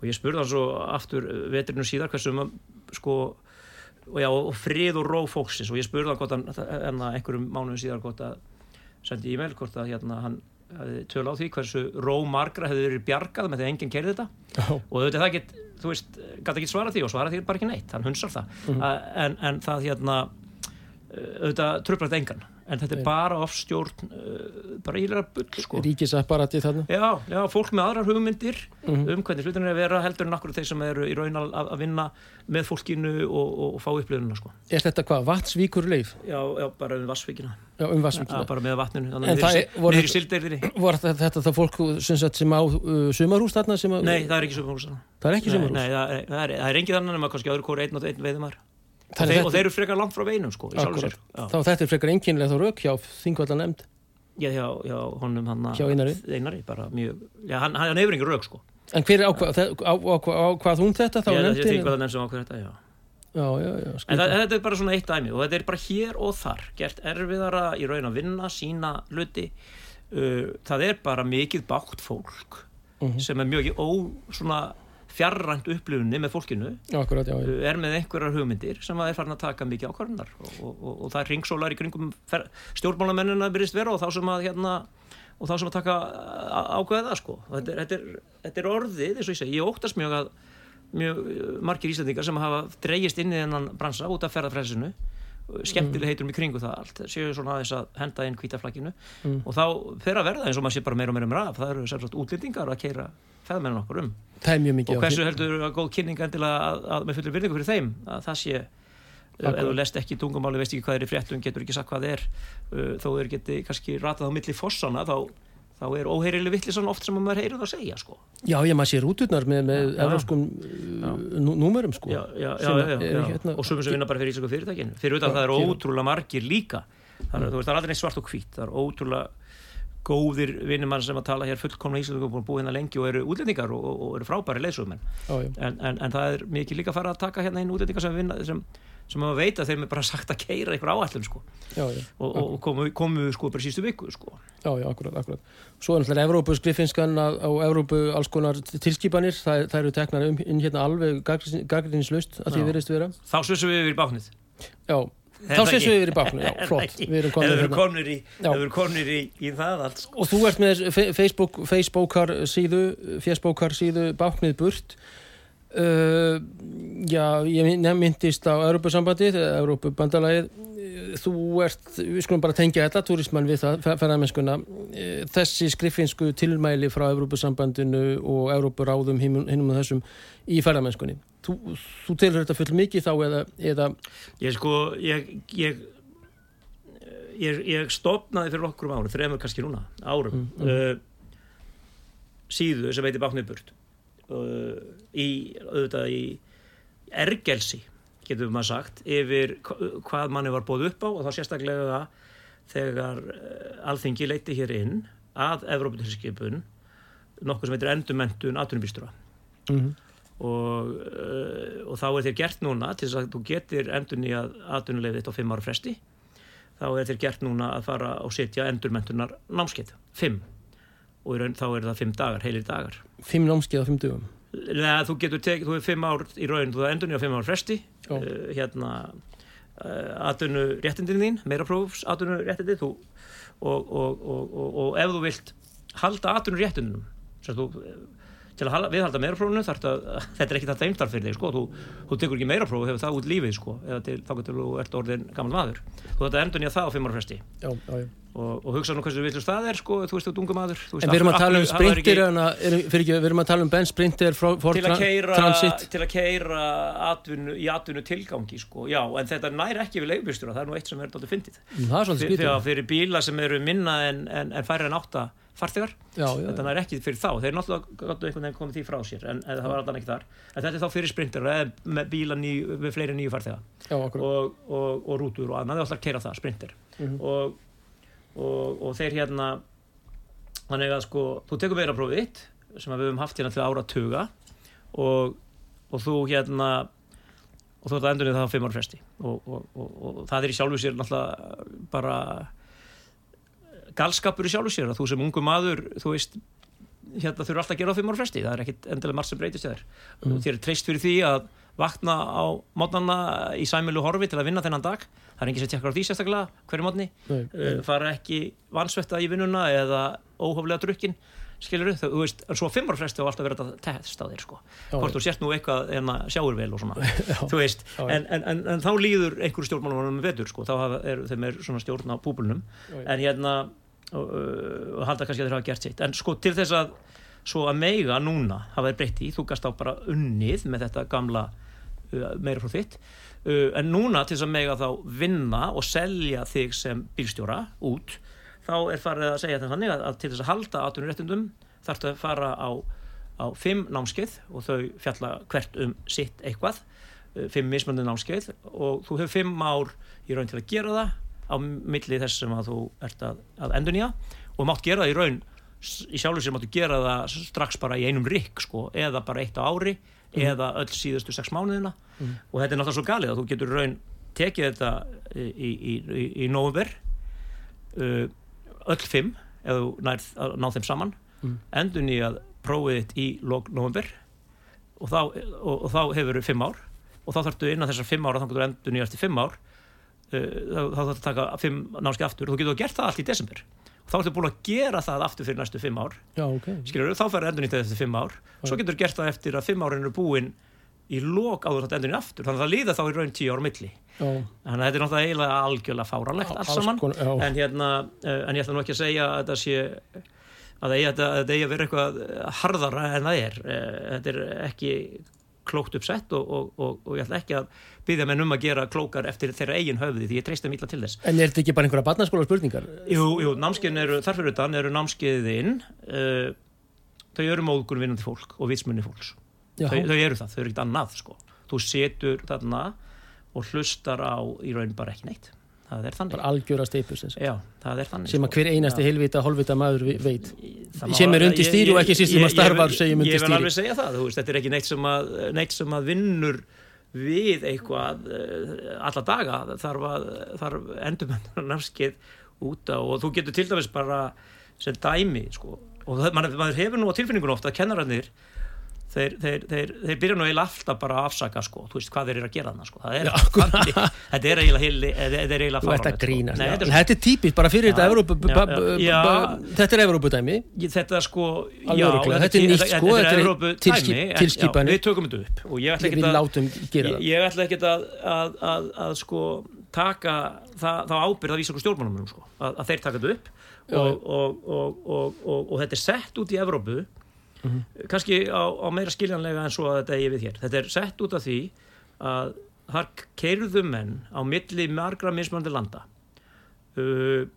og ég spurði hann svo aftur veturinn síðar hversu um sko og, já, og frið og ró fólksins. Og ég spurði hann hvort hann en einhverjum mánuðum síðar hvort að sendi e-mail hvort að hérna hann töl á því hversu ró margra hefði verið bjargað með því að enginn kerði þetta. Já, og auðvitað það get, þú veist, gæti ekki svara því og svara því bara ekki neitt, hann hunsar það. Mm en, en það hérna auðvitað tröflat engan en þetta er Nei. bara ofstjórn uh, bara ílega bull sko ríkisapparati þarna Já, já, fólk með aðrar hugmyndir Mhm. um hvernig hlutin er að vera heldur en akkur þeir sem eru í raun að, að vinna með fólkinu og, og, og fá upplöðununa sko. Er þetta hvað, vatnsvíkur leif? Já, já, bara um vassvíkina Já, um Já, vassvíkina bara með vatninu En það að er- voru- Var þetta, það fólk sem, á uh, sumarhús þarna sem að, Nei, það er ekki sumarhús það er ekki Nei, sumarhús nei, það er, það er, það er engin þannig nema kannski öðru hvort einn og einn veiðumar og, þeir, og þeir eru frekar langt frá veinum sko. Já, Þá þetta er frekar einkennilega þá rauk hjá þingvallan nefnd já, já, já honum hann Hjá Einari? Einari, bara mjög Já, hann, hann hefur engin rauk sko En hver er ákvað, hún þetta þá Ég ég nefndin? þing hvað það nefn sem ákveð þetta, já Já, já, já, En það, þetta er bara svona eitt dæmi og þetta er bara hér og þar gert erfiðara í raun að vinna sína hluti uh, það er bara mikið bátt fólk Mhm. sem er mjög ó, svona fjarrænt upplifunni með fólkinu Akkurat, já, já. uh, er með einhverjar hugmyndir sem að er farin að taka mikið ákvarðunar og, og, og, og það er ringsólar í kringum stjórnmálamennina byrjist vera og þá sem að hérna og þá sem að taka ákveða sko þetta er, þetta, er, þetta er orðið, eins og ég segi, ég óttast mjög að mjög uh, margir íslendingar sem hafa dreigist inn í þennan bransa út af ferðarfræsinu skemmtileg heitum í kringu það allt séu svona aðeins að henda inn hvítaflagginu Mm. og þá fer að verða eins og maður sé bara meira og meira um raf það eru sagt útlendingar að keira feðmennin okkur um. Það er mjög mikið og hversu heldur að góð kynning endilega að, að með fullir virðingu fyrir þeim að það sé ef ef þú lest ekki tungumáli, veist ekki hvað er í fréttum getur ekki sagt hvað er uh, þó þeir geti kannski ratað á milli fossana þá, þá er óheyrileg vittlisann oft sem maður heyrir það að segja sko. já, ég maður sé rúturnar með, með Já. evróskum númerum sko já, já, já, já, já, hérna- og sumum sem vinna bara fyrir íslensku fyrirtækinu fyrir utan það er ótrúlega margir líka. Það er, þú veist, það er aldrei neitt svart og hvít það er ótrúlega góðir vinnumann sem að tala hér fullkomna íslensku og búið hérna lengi og eru útlendingar og, og, og eru frábæri leysugmenn já, já. en, en, en það er mikið líka að fara að taka hérna inn útlendingar sem vinna sem, sem að þeim er bara sagt að keira einhver áallun sko. já, já. og, og komu, komu sko bara sístu viku sko. Já, já, akkurat, akkurat. Svo er náttúrulega Evrópu skrifinskan á Evrópu alls konar tilskipanir, það, það eru teknar um, inn hérna alveg gaggrinslust að því Já. virðist vera. þá svissum við yfir báknið Já, þá sést við yfir í baknu, já, flott, við erum komin við hérna. komnir í, við komnir í, í það allt sko. Og þú ert með Facebook, Facebookar síðu, fjersbókar síðu baknið burt. Uh, já, ég nefndist á Evrópusambandið, eða Evrópubandalagið. Uh, Þú ert, við skulum bara tengja þetta, turismann við það, fer- ferðarmennskuna. Þessi skrifinsku tilmæli frá Evrópusambandinu og Evrópuráðum hinum hinum og þessum í ferðarmennskunni. Þú, þú telur þetta full mikið þá eða, eða ég sko ég, ég ég, ég stopnaði fyrir okkur um árum þremur kannski núna, árum Mm, Uh, síðu sem heitir Báknið burt uh, í, auðvitað í ergelsi, getur maður sagt yfir hva- hvað manni var bóð upp á og þá sérstaklega þegar uh, alþingi leiti hér inn að Evróputilskipun nokkuð sem heitir endurmentun atvinnubýstura mm og, uh, og þá er þér gert núna til þess að þú getur endur nýja atvinnulegið þitt á fimm ára fresti þá er þér gert núna að fara og setja endurmentunar námskeið, fimm. Og raun þá er það fimm dagar, heilir dagar. Fimm námskeið á fimm dögum. Leða, þú getur tekið, þú er fimm ár í raun þú er endur nýja fimm ára fresti. Uh, hérna uh, atvinnu réttindin þín, meira prófs atvinnu réttindin þú og, og, og, og, og ef þú vilt halda atvinnu réttindinum þú til að viðhalda meira prófunu þetta er ekki þetta einstart fyrir þig sko, þú, þú tekur ekki meira prófu hefur það út lífið sko, eða til þá getur þú ert orðin gammal maður. Þú þetta endur nýja það á fimm ára fresti. Já, já, já. Og, og hugsa nú hversu villust það er sko, þú veist þú dunga maður þú veist, En við erum að tala um ekki, við erum að tala um Ben Sprinter for, for til að keira, til að keira atvinnu, í atvinnu tilgangi sko. já, en þetta nær ekki við leigubýrstura það er nú eitt sem er dálítið fyndið. Svolítið fyrir, bíla sem eru minna en, en, en færri en átta farþegar þetta nær ekki fyrir þá, þeir náttúrulega einhvern veginn komið því frá sér, en, en það var alltaf ekki þar. En þetta er þá fyrir sprinter eða með bíla ný, með fleiri nýju farþega. Og, og, og rútur og annað, það er alltaf að keira það, sprinter. Mhm. og, og, og þeir hérna þannig að sko, þú tekur meira prófið þitt sem við höfum haft hérna til ára tuga og, og þú hérna og þú ert að endur það á fimm ára fresti. Og, og, og, og það er í sjálfu sér náttúrulega bara galskapur í sjálfu sér að þú sem ungu maður þú veist hérna þurfa alltaf að gera á fimm ára fresti. Það er ekkit endilega margt sem breytist þér. Mm. þér er treyst fyrir því að vakna á mótnana í sæmilu horfi til að vinna þennan dag. Það er enginn sem tekkar á því sérstaklega hverju mótni uh, fara ekki vansvetta í vinnuna eða óhóflega drukkin skilur þú, þú veist, en svo fimm ára fresti á alltaf verið að testa á þér sko. Hvort þú sért nú eitthvað en að sjáur vel og svona. Þú veist, en, en, en, en þá líður einhverju stjórnmálunum vetur sko, þá er, þeim er svona stjórn á púbulnum en hérna og, uh, og halda kannski að þeir hafa gert sitt. En sko til þess að svo að meiga núna hafa þeir breytt í, þú gast á bara unnið með þetta gamla uh, meira frá þitt. Uh, en núna til þess að meiga þá vinna og selja þig sem bílstjóra út þá er farið að segja þetta þannig að, að til þess að halda atvinnuréttundum þarftu að fara á, á fimm námskeið og þau fjalla hvert um sitt eitthvað. Uh, fimm mismöndin námskeið og þú hefur fimm ár í raun til að gera það á milli þess sem að þú ert að, að endurnýja og mátt gera það í raun í sjálfu sér máttu gera það strax bara í einum rikk sko, eða bara eitt á ári eða öll síðustu sex mánuðina. Og þetta er náttúrulega svo galið að þú getur í raun tekið þetta í, í, í, í november uh, öll fimm þú nærð að ná þeim saman Mm. endur nýjað prófið þitt í lok november og þá, og, og þá hefur þau fimm ár. Og þá þarftu innan þessar fimm ára þá getur nýjast í fimm ár þá, þá þarftu að taka fimm námski aftur. Og þú getur gert það allt í desember. og þá ertu búin að gera það aftur fyrir næstu fimm ár. Já, ok. skilur þá færðu endur nýtt eftir fimm ár. Svo getur gert það eftir að fimm árin eru búin í lok áður þetta endurinn aftur. Þannig að það líða þá í raun tíu ára milli. Já. þannig að þetta er náttúrulega eiginlega algjörlega fáranlegt alls saman. en, hérna, uh, en ég ætla nú ekki að segja að þetta sé að þetta eigi að vera eitthvað harðara en það er. Uh, þetta er ekki klókt uppsett og, og, og, og ég ætla ekki að byggja menn um að gera klókar eftir þeirra eigin höfði því ég treysta mítla til þess En er þetta ekki bara einhverja barnaskóla spurningar? Jú, jú, námskeiðin eru, þarfur utan eru námskeiðin uh, þau eru móðgun vinnandi fólk og vitsmunni fólks þau, þau eru það, þau eru ekkert annað sko. þú setur þarna og hlustar á í raun bara ekki neitt það er þannig Bara algjöra steipus eins og- Já, það er þannig sem að sko. hver einasti Já. heilvita, hálfvita maður veit Það má- sem er undir stýri og ekki síst sem ég- að vil- segjum undir Ég vil stýri alveg segja það, þú veist, þetta er ekki neitt sem að, neitt sem að vinnur við eitthvað uh, alla daga þarf, að, þarf endurmennar námskeið út á og þú getur til dæmis bara sem dæmi sko. og það, maður hefur nú á tilfinningun ofta að kennararnir þeir, þeir, þeir, þeir byrja nú eiginlega alltaf bara að afsaka sko, þú veist hvað þeir eru að gera þarna sko. það er, þannig, þetta er eiginlega heili, þetta er eiginlega Þú ert að fáránlegt, sko. grínast Nei, já. þetta Þetta er típist bara fyrir þetta Evrópu, Þetta er Evrópudæmi þetta sko já, þetta er nýtt, sko, þetta er Evrópu tilskip- dæmi, en- tilskipanir. já, við tökum þetta upp og ég ætla ekki að ég, ætla ekki að, að, sko taka þá ábyrð að vísa okkur stjórnmálum sko, að, þeir taka þetta upp og þetta er sett út í Evrópu Mhm. kannski á, á meira skiljanlega en svo að þetta eigi við hér. Þetta er sett út af því að þar keirðu menn á milli margra mismöndi landa. Uh,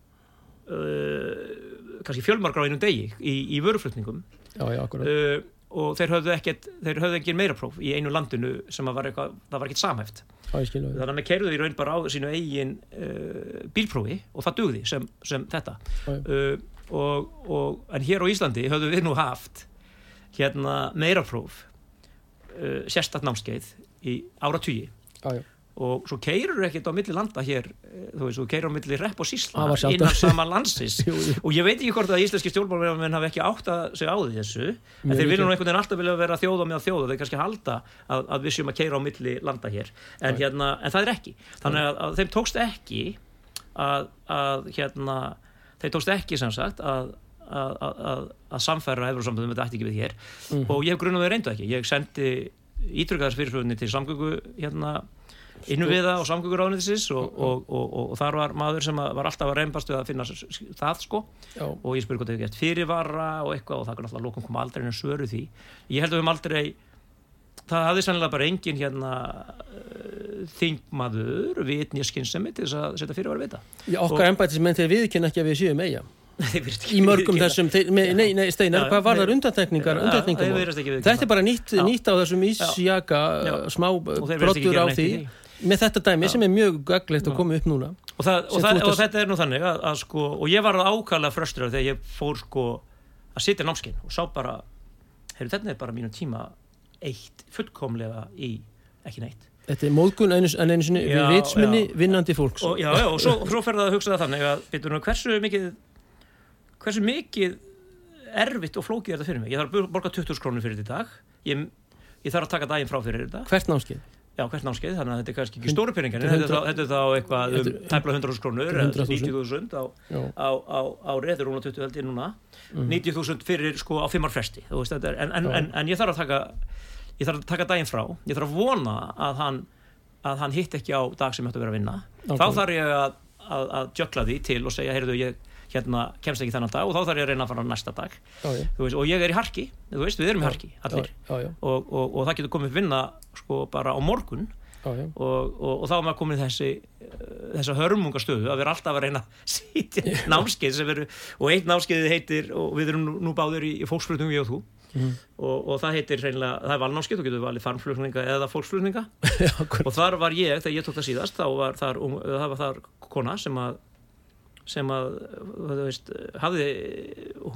uh, kannski fjölmargra á einum degi í, í vöruflutningum. Já, já, uh, og þeir höfðu ekkert þeir höfðu ekki meira próf í einu landinu sem var eitthvað, það var ekkert samhæft þannig að með keirðu í raun bara á sínu eigin uh, bílprófi og það dugði sem, sem þetta. Uh, og, og, en hér á Íslandi höfðu við nú haft hérna meira próf uh, sérstatt námskeið í ára tugi já. Og svo keirur ekkert á milli landa hér eh, þú veist, þú keirur á milli repp og sísla innan sama landsins. Jú, jú. og ég veit ekki hvort að íslenski stjórnmálmenn hafi ekki átt að segja á því þessu en Mjög þeir vilja nú líklegt. einhvern veginn alltaf vilja vera þjóða með þjóða þeir kannski halda að, að við séum að keira á milli landa hér. En, hérna, en það er ekki. Þannig að, að þeim tókst ekki að, að hérna, þeim tókst ekki sem sagt að að, að, að, að samfæra Evrósambandum þetta ætti ekki við hér. Mhm. og ég hef grunn að þau reyndu ekki. Ég sendi ítrykkaðars fyrirflöðinni til samgöngu hérna innum við það og samgöngur ánæðisins og, og, og, og, þar var maður sem að var alltaf að reymbast við að finna það sko. Já, og ég spurði hvort þau hefði gett fyrirvara og eitthvað og það kan alltaf lókum koma aldrei en svöru því. Ég held að við höfum aldrei það hafði sannlega bara engin hérna uh, þingmaður vitni skynsemi til þess að setja fyrirvara við þetta. Já okkar embætismenn þeir viðkynna ekki að við séum eiga Í mörgum þessum, þeir, með, nei, nei, Steinar, Já, hvað var nei. þar undantekningar, undantekningar. Þetta er bara nýtt, nýtt á þessum ísjaka Já. smá brottur gera á því. með þetta dæmi Já. sem er mjög gaglegt að koma upp núna og, það, og, það, og þetta er nú þannig að, að sko, og ég var ákvæmlega fröstur þegar ég fór sko að sitja námskein og sá bara heyrðu þetta er bara mínum tíma eitt fullkomlega í ekki neitt. Þetta er móðgun einu, en einu sinni við vitsminni vinnandi fólks. Og, já, já, og svo, svo fer það að hugsa það þannig að byrju, nú, hversu mikið hversu mikið erfitt og flókið er þetta fyrir mig ég þarf að borga 20 krónur fyrir þetta dag ég, ég þarf að taka daginn frá fyrir þetta Hvert námskeið? Já, hvert námskeið, þannig að þetta er kannski ekki stóru peningar þetta er þá- eitthvað um tæpla 100.000 krónur Þetta er eða 100.000. 90.000 á, á, á, á reður rúna 20 held ég núna Mhm. 90.000 fyrir sko á fimmar fresti veist, er, en, en, en, en ég þarf að taka ég þarf að taka daginn frá ég þarf að vona að hann að hann hitt ekki á dag sem ég ætti að vera að vinna Ok. þá þarf ég að, að, að jökla því til og segja, heyrðu ég hérna kemst ekki þennan dag og þá þarf ég að reyna að fara næsta dag. Já, já, veist, og ég er í harki, þú veist, við erum í harki allir, já, og, og, og það getur komið vinna sko bara á morgun. Og, og, þá er maður komin í þessi þessa hörmungastöðu að vera alltaf að reyna að sitja námskeið sem veru og eitt námskeið heitir og við erum nú, báðir í, í fólksflutningum ég og þú. Mhm. og, og það heitir reynilega, það er valnámskeið þú getur valið farmflutninga eða fólksflutninga. Og þar var ég, þegar ég tók það síðast þá var þar, um, það var þar kona sem að sem að, þú veist, hafði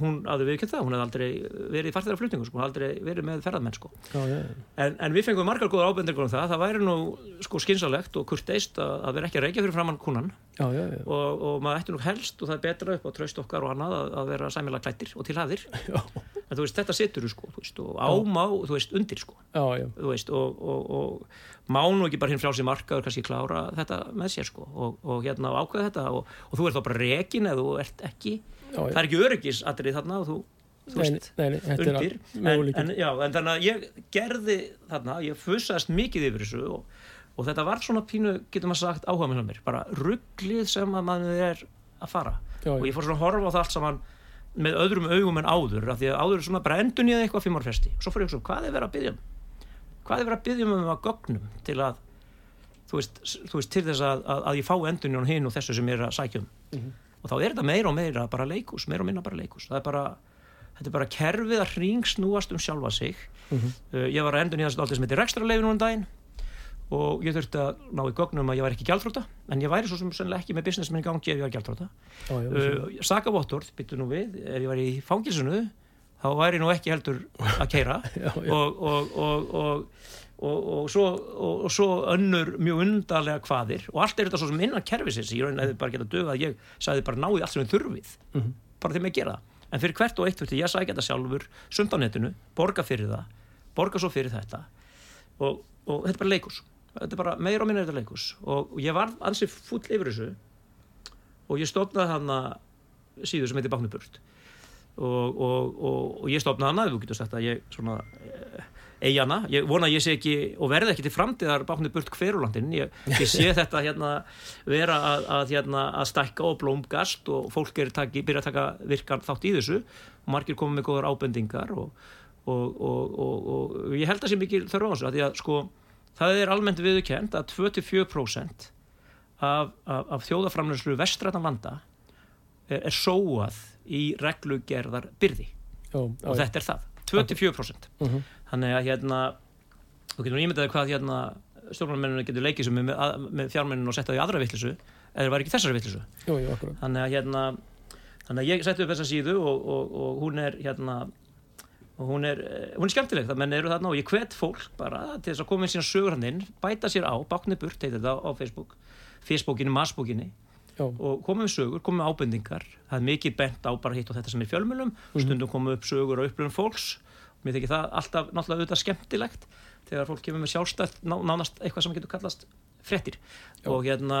hún hafði viðkjönd það, hún hefði aldrei verið í farþæra flutningu, sko, hún hafði aldrei verið með ferðarmenn, sko. Já, já, En, en við fengum margar góða ábendingur um það það væri nú sko skynsalegt og kurteist að, að vera ekki að reykja fyrir framann kúnan já, já, og, og maður ætti nú helst og það er betra upp á traust okkar og annað að, að vera sæmilega klættir og til hafðir Já. en þú veist þetta setur þú sko þú veist, og ámá þú veist undir sko. Veist og, og, og má nú ekki bara hinn sér markaður kannski klára þetta með sér sko og, og hérna ákveða þetta og, og þú ert þá bara rekin eða þú ert ekki. Það er ekki öryggisatrið þarna og þú veist, nei, nei, er undir. en, en, já, en þannig að ég gerði þarna, ég fusaðist mikið yfir þessu og, og þetta var svona pínu, getur maður sagt, áhuga með mér. Bara rugglið sem að maður er að fara. Já, og ég fór svona að horfa á það allt saman með öðrum augum en áður af því að áður er svona bara endun ég eitthvað fimm ár fresti. Svo fór ég að hugsa, hvað er verið að byggja um? Hvað er verið að byggja um að gögnum til að þú veist, þú veist til þess að, að, að ég fá endun hinn og þessu sem ég er að sækja um? Mhm. og þá er þetta meira og meira bara leikus, meira og minna bara leikus það er bara, þetta er bara kerfið að hringsnúast um sjálfa sig. Mhm. uh, ég var að endun í þessu dálítið sem heitir rekstrarleifin um daginn og ég þurfti að ná í gögnum að ég var ekki gjaldróta en ég væri svo sem sennilega ekki með businessmenn í gangi ef ég Já, já, uh, sakavottorð, byttu nú við ef ég var í fangilsunu þá væri nú ekki heldur að keira Já, já. og, og, og, og, og, og, svo, og, og svo önnur mjög undarlega hvaðir og allt er þetta svo sem innan kerfisins. Ég raunin hefði bara getað dögað að ég sagði bara náði allt sem við þurfið. Mhm. bara þeim að gera en fyrir hvert og eitt þurfti ég að sækja þetta sjálfur netinu, borga fyrir það borga svo fyrir þetta. Og, og þetta er bara leikus þetta er bara meira og minna þetta leikus og, ég var ansið full yfir þessu. Og ég stofnaði hana síðu sem heitir Báknuburt og, og, og, og ég stofnaði hana, þú getur sagt að ég svona eh, eigi hana, ég vona að ég sé ekki og verði ekki til framtíðar Báknuburt hverulandin, ég, ég sé þetta hérna vera að, að, hérna, að stækka og blómgast og fólk er taki, byrja að taka virkan þátt í þessu. Og margir komið með góðar ábendingar og, og, og, og ég held að sé mikil þörf á þessu, að því að sko það er almennt viðurkend að 24% af, af, af þjóðaframlöslu vestrætan landa er, er sóað í reglugerðar byrði. Já, já, og þetta er það, 24% Mhm. þannig að hérna þú getur nú ímyndaði hvað hérna stjórnarmenninu getur leikið sem með, með fjármenninu og setta það í aðra vittlisu eða það var ekki þessari vittlisu þannig að hérna þannig að ég setti upp þessa síðu og, og, og hún er hérna og hún er, eh, hún er skemmtileg það menn eru þarna og ég hvet fólk bara til þess að koma inn sína sögur hann inn, bæta sér á báknir burt heitir þetta á Facebook Facebookinni, Masbókinni. Já, og koma með sögur, koma með ábendingar. Það er mikið bent á bara hitt og þetta sem er fjölmjölum stundum koma upp sögur og upplifun fólks. Mér þykir það alltaf náttúrulega auðvitað skemmtilegt þegar fólk kemur með sjálfstætt ná, nánast eitthvað sem getur kallast frettir og hérna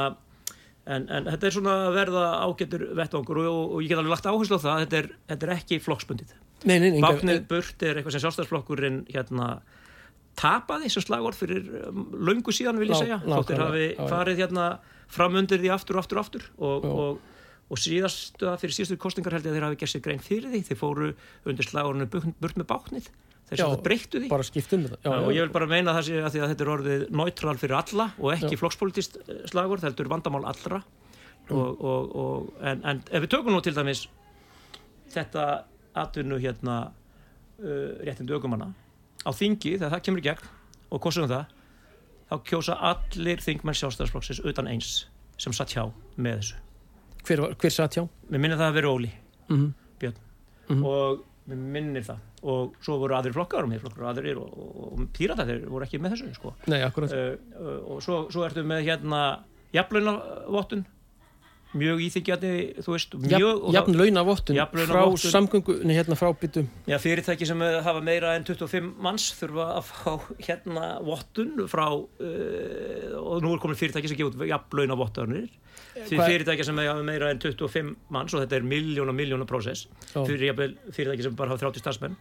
en, en þetta er svona að verða ágættur vettvangur og, og, og ég get alveg lagt áherslu á það þetta er, þetta er ekki flokksbundið Báknið burt er eitthvað sem sjálfstæðsflokkurinn hérna tapaði sem slagord fyrir um, löngu síðan vil ég segja þóttir hafi já, já. farið hérna framundir því aftur og aftur og aftur og, Já. og, og síðastu að fyrir síðastu kostingar held ég að þeir hafi gert sér grein fyrir því þeir fóru undir slagorinu burt, með báknið þeir Já, sem það breyttu því um þetta. Já, og já, ég vil bara meina það sé að að þetta er orðið neutral fyrir alla og ekki Já. flokkspolítist slagord heldur vandamál allra og, og, og, en, en ef við tökum nú til dæmis þetta atvinnu hérna uh, réttindu aukumanna á þingi þegar það kemur í gegn og kostum það þá kjósa allir þingmenn sjálfstæðarsflokksins utan eins sem satt hjá með þessu hver, hver satt hjá? mér minnir það að vera Óli Mm Björn Mhm. og mér minnir það og svo voru aðrir flokkar og miðflokkar og aðrir og, og, og pírata þeir voru ekki með þessu sko. Nei, akkurat. uh, uh, og svo, svo ertu með hérna jafnlaunavottun mjög íþykjandi þú veist, Jafn launavottun frá samgöngu, nei, hérna frá byttum. Já, fyrirtæki sem eh, hafa meira en 25 manns þurfa að fá hérna vottun frá uh, og nú er komin fyrirtæki sem gefa út jafnlauna vottunir því fyrirtæki sem hafa meira en 25 manns og þetta er miljóna miljóna prósess fyrir fyrirtæki sem bara hafa 30 starfsmenn.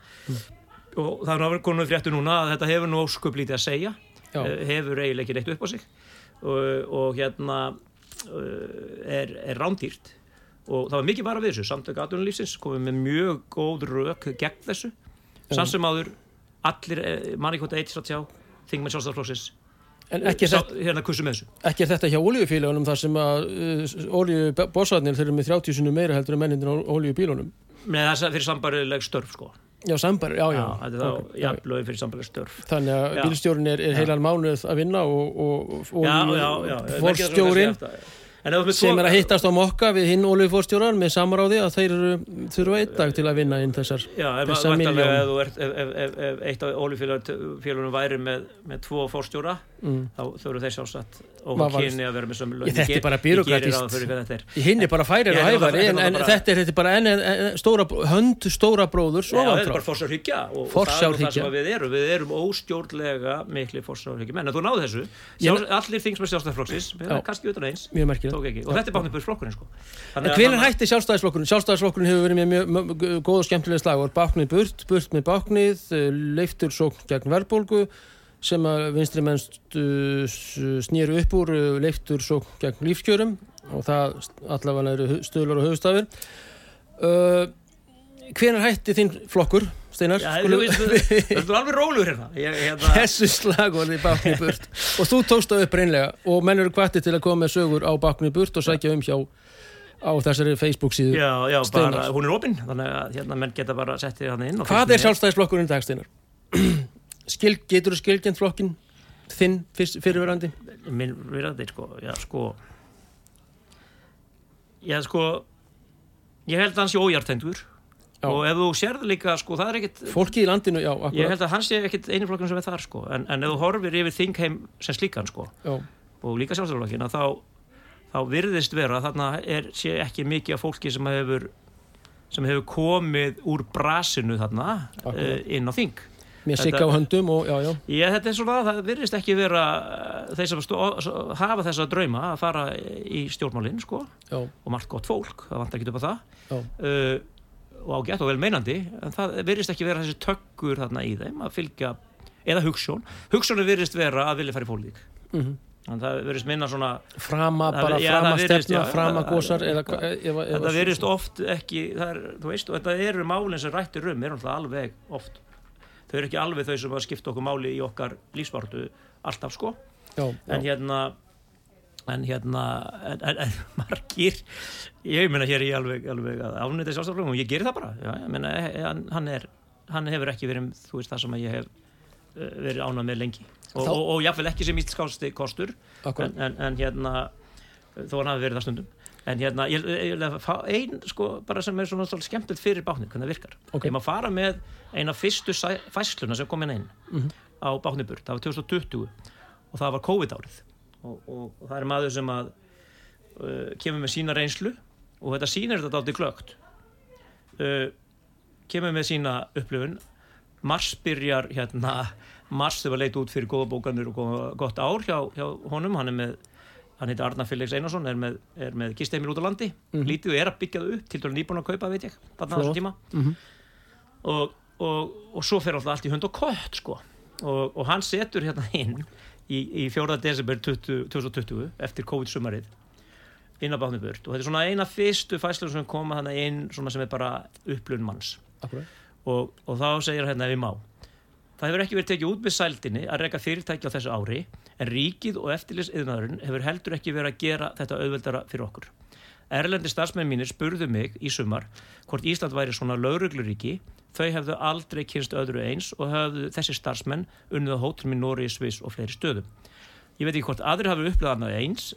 Og það er komin fréttu núna að þetta hefur nú ósköp lítið að segja Já. eh, hefur eiginlega ekki neitt upp á sig. Og, og hérna er, er rándýrt. Og það var mikið vara við þessu. Samtök aðunulífsins komið með mjög góð rök gegn þessu. Samt sem áður allir eh, manni hvort eitt satt hjá þingmenn sjálfstæðarflóksins En ekki er, þetta, hérna ekki er þetta hjá olíufélagunum þar sem að uh, olíubósarnir þeir eru með 30 sinni meira heldur en mennindir á olíubílunum. með þess að fyrir sambarileg störf sko Já, sambar, já, já. þetta er þá jafnlögin fyrir sambarileg störf Þannig að bílstjórin er, er heilan mánuð að vinna og, og, og já, já, já, fórstjórin sem er að hittast á mokka við hinn olíufórstjóran með samráði að þeir eru, þurfa einn dag til að vinna inn þessar Já, ef, eitt af ólífélagum væri með, með tvo fórstjóra mm. þá eru þeir sjálfsagt og kynni að vera með sömu laun Ég, þetta er bara byrokratist. hinn er bara færir og að það- en, en þetta er bara- stóra, hönd stóra bróðurs Já, þetta er bara forsjárhyggja og, og það er það sem að við erum við erum óstjórnlega mikli forsjárhyggja menn, en þú náðu þessu, allir þings með sjálfstæðarflokksins, Já. kannski utan eins og þetta er báðnibur flokkurinn sko. Að hvernig þannig- hætti sjálfstæðisflokkurinn? Sjálfstæðisflokkurinn hefur verið með góð og skemmtilega slag báknið burt, burt með báknið, eh, leiftur sókn gegn verðbólgu sem að vinstri menn snýru upp úr eh, leiftur sókn gegn lífskjörum og það allavega eru stuðlar og höfustafir. Uh, hvernig hætti þinn flokkur, Steinar? Já, Skulum- þú veist, þú er alveg rólugur hérna, ég, hérna þessu slagorði báknið burt og þú tókst það upp reynlega og menn eru kvartir til að koma með sögur á báknið burt og sækja um hjá á þessari Facebook síðu Já, já, Steinar. bara, hún er opinn þannig að hérna menn geta bara sett þig hann inn Hvað er sjálfstæðisflokkurinn í dag, Steinar? Skil, getur þú skilgjent flokkin þinn fyrirverandi? minn virðandi sko, já sko. Já sko ég held að hann sé óhjartendur Já. og ef þú sérð líka sko það er ekkit Fólki í landinu, já, ég akkurat held að hann sé ekkit einu flokkun sem er þar sko. En, en ef þú horfir yfir þingheim sem slíkan sko já, og líka sjálfstæðarflokkina þá, þá virðist vera að þarna er, sé ekki mikið af fólki sem hefur sem hefur komið úr brasinu þarna uh, inn á þing Þetta- sigga á höndum og já, já. Ég, þetta er svona, það virðist ekki vera uh, þeir sem stó, hafa þessa drauma að fara í stjórnmálinn sko, og margt gott fólk, það vantar ekki upp á það. Uh, og ágætt og vel meinandi en það virðist ekki vera þessi tökkur þarna í þeim að fylgja, eða hugssjón hugssjónu virðist vera að vilja fara í pólitík. Mhm. En það virðist minna svona Frama, bara já, frama stefna, já, frama gósar það- virðist oft ekki er, þú veist, og þetta eru málinn sem rættir um er náttúrulega alveg oft þau eru ekki alveg þau sem að skipta okkur máli í okkar lífsbartu alltaf sko. Já, en já, hérna en hérna en, en, en margir ég meina hér er ég alveg, alveg að afnýta sjálfstaflöfum og ég gerir það bara. Já, ég meina, eh, hann, hann, er, hann hefur ekki verið þú veist það sem að ég hef uh, verið ánað með lengi. Og, og, og jáfnvel ekki sem ílskásti kostur en, en, en hérna þó hann hafi verið það stundum en hérna, ég, vil að fá ein sko, bara sem er svona skemmtilegt fyrir bátnið hvernig það virkar, Ok. ég má fara með eina fyrstu fæsluna sem kom inn inn Mhm. á bátniðburt, það var 2020 og það var COVID árið og, og, og það er maður sem að uh, kemur með sína reynslu og þetta sýnir þetta átti glögt uh, kemur með sína upplifun. Mars byrjar hérna mars þau var leit út fyrir góða bókanir og góða, gott ár hjá, hjá honum. Hann er með hann heitir Arnar Felix Einarsson er með, er með kisteimil út á landi Mhm. lítið og er að byggja það upp til dæru nýbúin að kaupa veit ég, tíma Mhm. og, og, og svo fer alltaf allt í hund og kött sko. og, og hann setur hérna inn í, í 4. desember 20, 2020 eftir COVID-sumarið inn á Bátniburt og þetta er svona eina fyrstu fæslur sem koma hann inn svona sem er bara upplun manns og, og þá segir hérna ef ég má það hefur ekki verið tekið út með sældinni að reyka fyrirtæki á þessu ári en ríkið og eftirlýsiðnaðurinn hefur heldur ekki verið að gera þetta auðveldara fyrir okkur. Erlendi starfsmenn mínir spurðu mig í sumar hvort Ísland væri svona laurugluríki þau hefðu aldrei kynst öðru eins og hefðu þessi starfsmenn unnið á hótelum í Nóri, Sviss og fleiri stöðum. Ég veit ekki hvort aðri hafi upplegað eins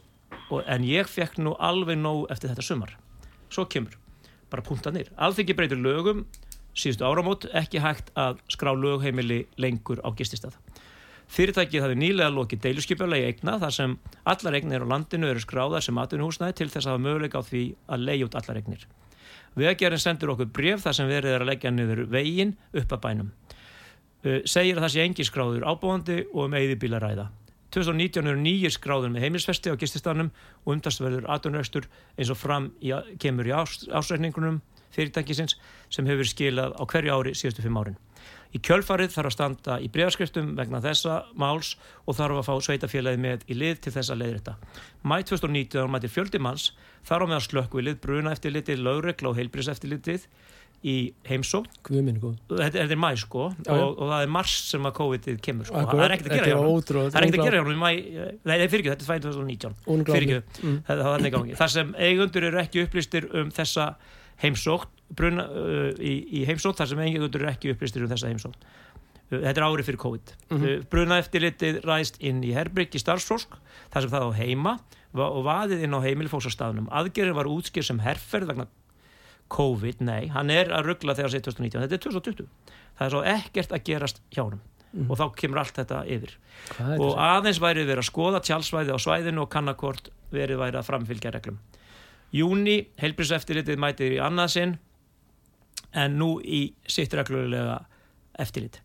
en ég fekk nú alveg nóg eftir þetta sumar. Svo kemur, bara punktanir alþingi breytir lögum síðustu áramót. Ekki hægt að skrá lögheimili lengur á gististað Fyrirtækið hafi nýlega lokið deiluskipjulegi eigna þar sem allar eignir á landinu eru skráðar sem atvinnuhúsnæði til þess að hafa möguleika á því að leiða út allar eignir. Vegagerinn sendur okkur bref þar sem verið er að leggja niður veginn upp að bænum. Uh, segir að það sé engi skráður ábúandi og um eigði bílaræða. 2019 eru nýjir skráður með heimilsfesti á gististanum og umtastverður atvinnurekstur eins og fram í, kemur í ás, ásreikningunum fyrirtækisins sem hefur skilað á hverju ári síðustu fimm árin. Í kjölfarið þarf að standa í bregaskriftum vegna þessa máls og þarf að fá sveitafélagi með í lið til þessa leiðrætta. Mæ 2019 mæti fjöldi manns þar á meðan slökku í lið bruna eftir litið, lögregla og heilbris eftir litið í heimsókn. Guðminn góð Þetta, þetta er mæ sko og, og það er mars sem að COVID-ið kemur sko. Það er ekkert að gera þetta hjá er ótrúlegt. Það er ekkert að gera hjá honum í mæ, nei, nei fyrir ekki, þetta er fæn 2019. Unglámi. Fyrirgefðu. Mm. Það, er þannig gangi. Þar sem eigundur eru ekki upplýstir um þessa heimsókn, bruna, uh, í, í heimsókn, þar sem eigundur eru ekki upplýstir um þessa heimsókn. Uh, þetta er árið fyrir COVID. Mm. -hmm. Bruna eftirlitið ræst inn í Herbygg í starfsfólk, þar sem það á heima og vaðið inn á staðnum. Aðgerðin var útskýr sem herferð vegna COVID, nei, hann er að ruggla þegar það sé 2019, þetta er 2020. Það er svo ekkert að gerast hjá honum. mm. og þá kemur allt þetta yfir er og aðeins væri verið að skoða tjálsvæði á svæðinu og kannakort verið væri að framfylgja reglum Júni, heilbríseftirlitið mætir í annað sinn en nú í sitt reglulega eftirlit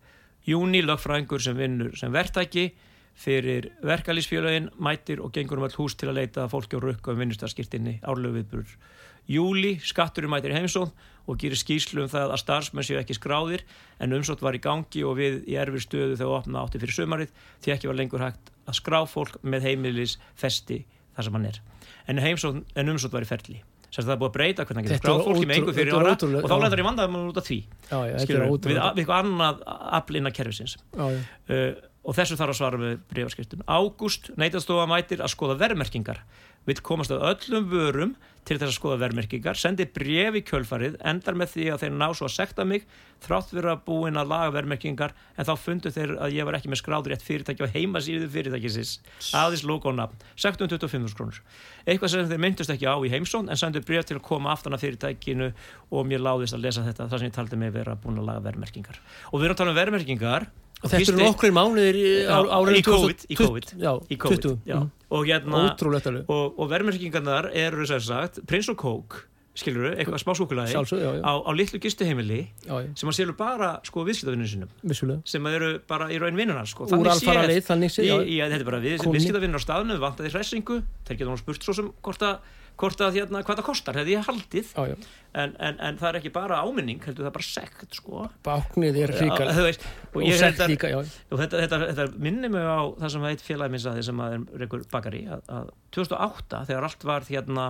Júni, lögfræðingur sem vinnur sem verktæki fyrir verkalýsfélagin mætir og gengur um all hús til að leita fólki á rukka um vinnustaskirtinni árlegu viðburur. Júli, skatturinn mætir heimsóð og gerir skýslu um það að starfsmenn séu ekki skráðir en umsótt var í gangi og við í erfir stöðu þegar opna átti fyrir sömarið því ekki var lengur hægt að skrá fólk með heimilis festi þar sem hann er. En, en umsótt var í ferli. Sérst það er búið að breyta hvernig hann getur skráð fólki með einhver fyrir ára ótrúlega- og þá já. lendar í vandaðum út af því Já, já, skilur við, við, eitthvað annað afl innan kerfisins. Já, uh, og þessu þarf að svara með breyfaskiptun Ágúst neytastofa mætir að skoða verðmerkingar vill komast að öllum vörum til þess að skoða verðmerkingar sendi bref í kjölfarið endar með því að þeir ná svo að sekta mig þrátt fyrir að búin að laga verðmerkingar en þá fundu þeir að ég var ekki með skráður rétt fyrirtæki á heimasíðu fyrirtækisins aðeins logo og nafn, sektum 25.000 krónur eitthvað sem þeir myndust ekki á í heimsón en sendu bref til að koma aftan að fyrirtækinu og mér láðist að lesa þetta þar sem ég taldi mig vera búin að laga verðmerkingar og við erum að tala um verðmerkingar Og þetta eru nokkrir mánuðir í Já, á- árinu í COVID, í 2020 COVID. Já, í COVID 20, já. mm. Og hérna og, og verðmerkingarnar eru sem sagt prins og kók, skilur eitthvað smá súkulagi á, á litlu gistuheimili sem að selur bara sko viðskiptavinnum sinum vissulega. Sem að eru bara í raun vinnunar sko. Þannig séð- þetta er bara við, Kúnni. viðskiptavinnur á staðinu vantaði hressingu, þeir geta nú spurt svo sem hvort að, hvort að hérna, hvað það kostar hefði ég haldið, já, já. en, en, en það er ekki bara áminning, heldur það er bara sekt sko. Báknið er veist, og og held að líka, já, og þetta, þetta, þetta minnir mig á það sem eitt félagi minn saði sem að er reykur bakari að, að 2008 þegar allt var hérna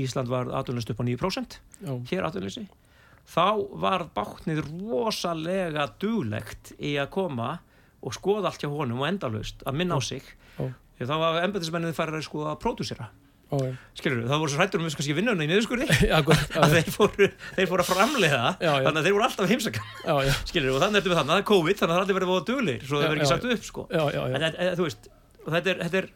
Ísland var atvinnlist upp á 9% já, hér atvinnlisi þá var báknið rosalega duglegt í að koma og skoða allt hjá honum og endalust að minna á sig. Þá var embætismennið farið sko að pródúsera já. skilur það voru svo hrættur um við kannski vinnuna í niðurskurði. Að þeir fóru, þeir fóru að framlega Já, já. þannig að þeir voru alltaf heimsaka skilur og þannig ertu við þannig að það er COVID þannig að það er allir verið að duglir svo það verður ekki sagt upp sko. Já, já, en þetta- þú veist þetta er, þetta er,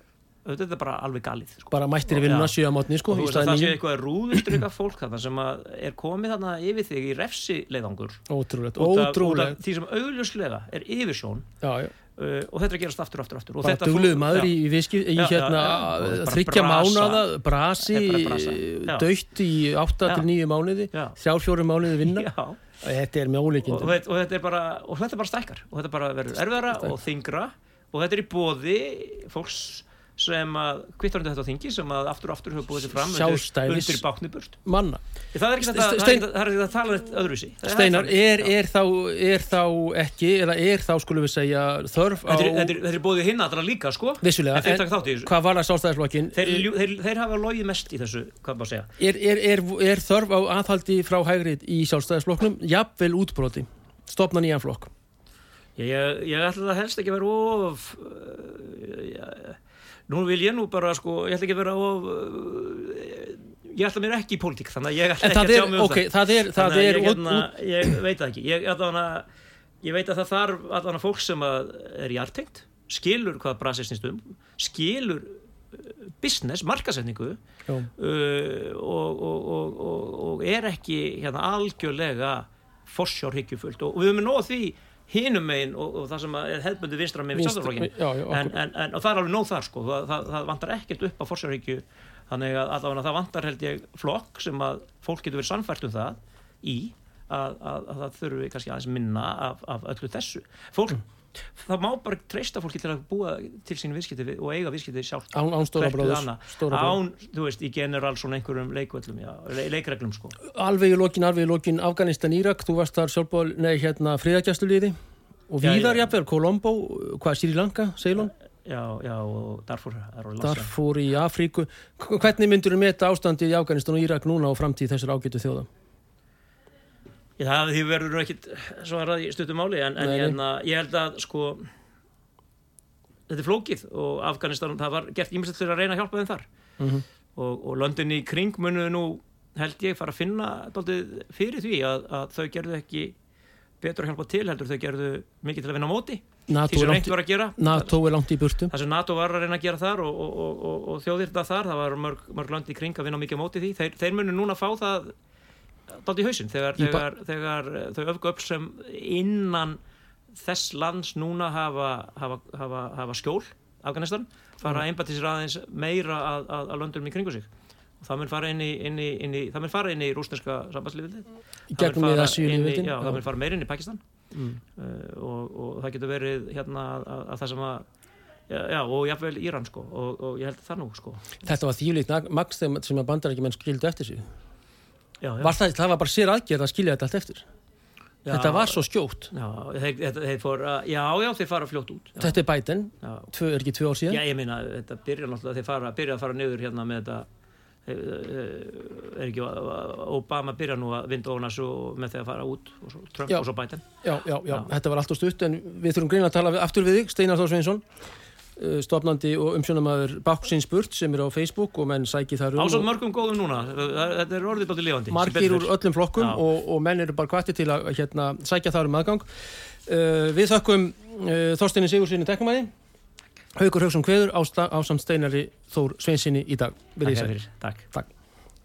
þetta er bara alveg galið sko. bara mættir í vinnuna Já. sjö á mótni sko, það sé eitthvað rúðustrykka fólk þarna sem er komið þarna yfir þig í refsi leiðangur ótrúlegt, út af, út af ótrúlegt. því sem augljóslega er yfirsjón. Já, já, uh, og þetta er að gerast aftur, aftur, aftur. Og dugluð fólk- maður já. í, viðskip, í Já, hérna og þryggja mánaða brasi, já. dött í 8 Já. til 9 mánuði Já. þrjár fjórum mánuði vinna. Já, þetta er með og, ólíkindum. Og, þetta- og þetta er bara og þetta bara stækkar. Og þetta bara verður erfiðara og þingra og þetta er í bóði fólks sem að kvittar undir þetta þingi sem að aftur og aftur hefur búið sér fram undir, Sjálfstæðis- undir báknir burt manna. Það er ekki þetta Stein- að tala þetta öðruvísi. Steinar, er, er, þá, er þá ekki eða er þá skulum við segja þörf á þetta er, bóðið hinn allra líka sko. Vissulega, en en hvað var það sjálfstæðisflokkin þeir, ljú- þeir, þeir hafa logið mest í þessu hvað maður segja. er, er, er, er þörf á aðhaldi frá hægrið í sjálfstæðisflokknum? Jafnvel útbroti, stopna nýjan flokk. Ég, ég, ég ætla það helst ekki að vera of uh, nú vil ég nú bara sko ég ætla ekki að vera of uh, ég ætla mér ekki í pólitík þannig að ég ætla ekki að tjá mig um ok, það er, það það er ég, hérna, ég veit það ekki. Ég, allavega, ég veit að það þarf allavega fólk sem að er hjartengt skilur hvað brasið snýst um skilur uh, business, markasetningu uh, og, og, og, og, og er ekki hérna algjörlega forsjárhyggjufullt. Og, við höfum nóg því hinum megin og, og það sem er hefðbundu vinstra sjálfstæðarflokkin já, já, en, en, en, það er alveg nóg þar sko. Það, það, það vantar ekkert upp á forsjárhyggju. Þannig að allavega það vantar held ég flokk sem að fólk getur verið sannfært um það í að, að, að það þurfi kannski aðeins minna af, af öllu þessu. Fólk, það má bara treysta fólki til að búa til sín viðskipti við- og eiga viðskipti sjálf án, án stóra bróðus án, þú veist, í general svona einhverjum leikvöllum, já, le leikreglum sko. Alveg í lokin, alveg í lokin Afganistan, Írak, þú varst þar sjálfból, nei hérna friðagjastulíði og já. jafnvel, Colombo, hvað, Sri Lanka, Ceylon já, já, og Darfur. Darfur í Afríku. Hvernig myndur þú meta ástandið í Afganistan og Írak núna og framtíð þessar ágætu þjóða það verður ekkit svarað í stuttum máli en, en hérna, ég held að sko þetta er flókið og Afganistan, það var gert ímestlega til að reyna að hjálpa þeim þar. Mhm. og, og löndin í kring munu nú held ég fara að finna dálítið fyrir því að, að þau gerðu ekki betur að hjálpa til heldur þau gerðu mikið til að vinna á móti NATO er, langt, að NATO er langt í burtu. Það sem NATO var að reyna að gera þar og, og, og, og, og þjóðirna þar, það var mörg, mörg lönd í kring að vinna mikið á móti því, þeir, þeir munu núna fá það dalt í hausinn þegar, þegar, þegar þau öfgöfl sem innan þess lands núna hafa, hafa, hafa, hafa skjól Afganistan, fara að einbæti sér aðeins meira að, að, að löndum í kringu sig. Og það mun fara inn í, inn í, inn í það mun fara inn í rúsneska já, það mun fara meira inn í Pakistan. Mm. uh, og, og það getur verið hérna að, að það sem að já, já og jáfnveil Íran sko og, og ég held það nú sko. Þetta var þýlít maks sem að bandar ekki menn skildu eftir sig já, var það, það var bara sér aðgerð að skilja þetta allt eftir? Já, þetta var svo skjótt. Já, þeir, þeir fór, já, já, þeir fara fljótt út. Já. Þetta er bæten, er ekki tvö ár síðan? Já, ég minna, þetta byrja náttúrulega þeir fara, byrja að fara niður hérna með þetta er ekki Obama byrja nú að vinda ofna svo með þeir að fara út og svo Trump og svo bæten Já, já, já, þetta var allt og stutt en við þurfum greina að tala aftur við þig, Steinar Þór Sveinsson. Eh, stofnandi og umsjónamaður Báksinsburt sem er á Facebook og menn sæki þar um Ásand mörgum góðum núna, þetta er orðið bátti lifandi Margir úr öllum flokkum og, og menn eru bara kvætti til að hérna, sækja þar um aðgang. Uh, Við þakkum uh, Þorstinni Sigurssoni teknumæði Haugur Haugsson Kveður á samt steinari Þór Sveinsinni í dag. Takk fyrir, takk.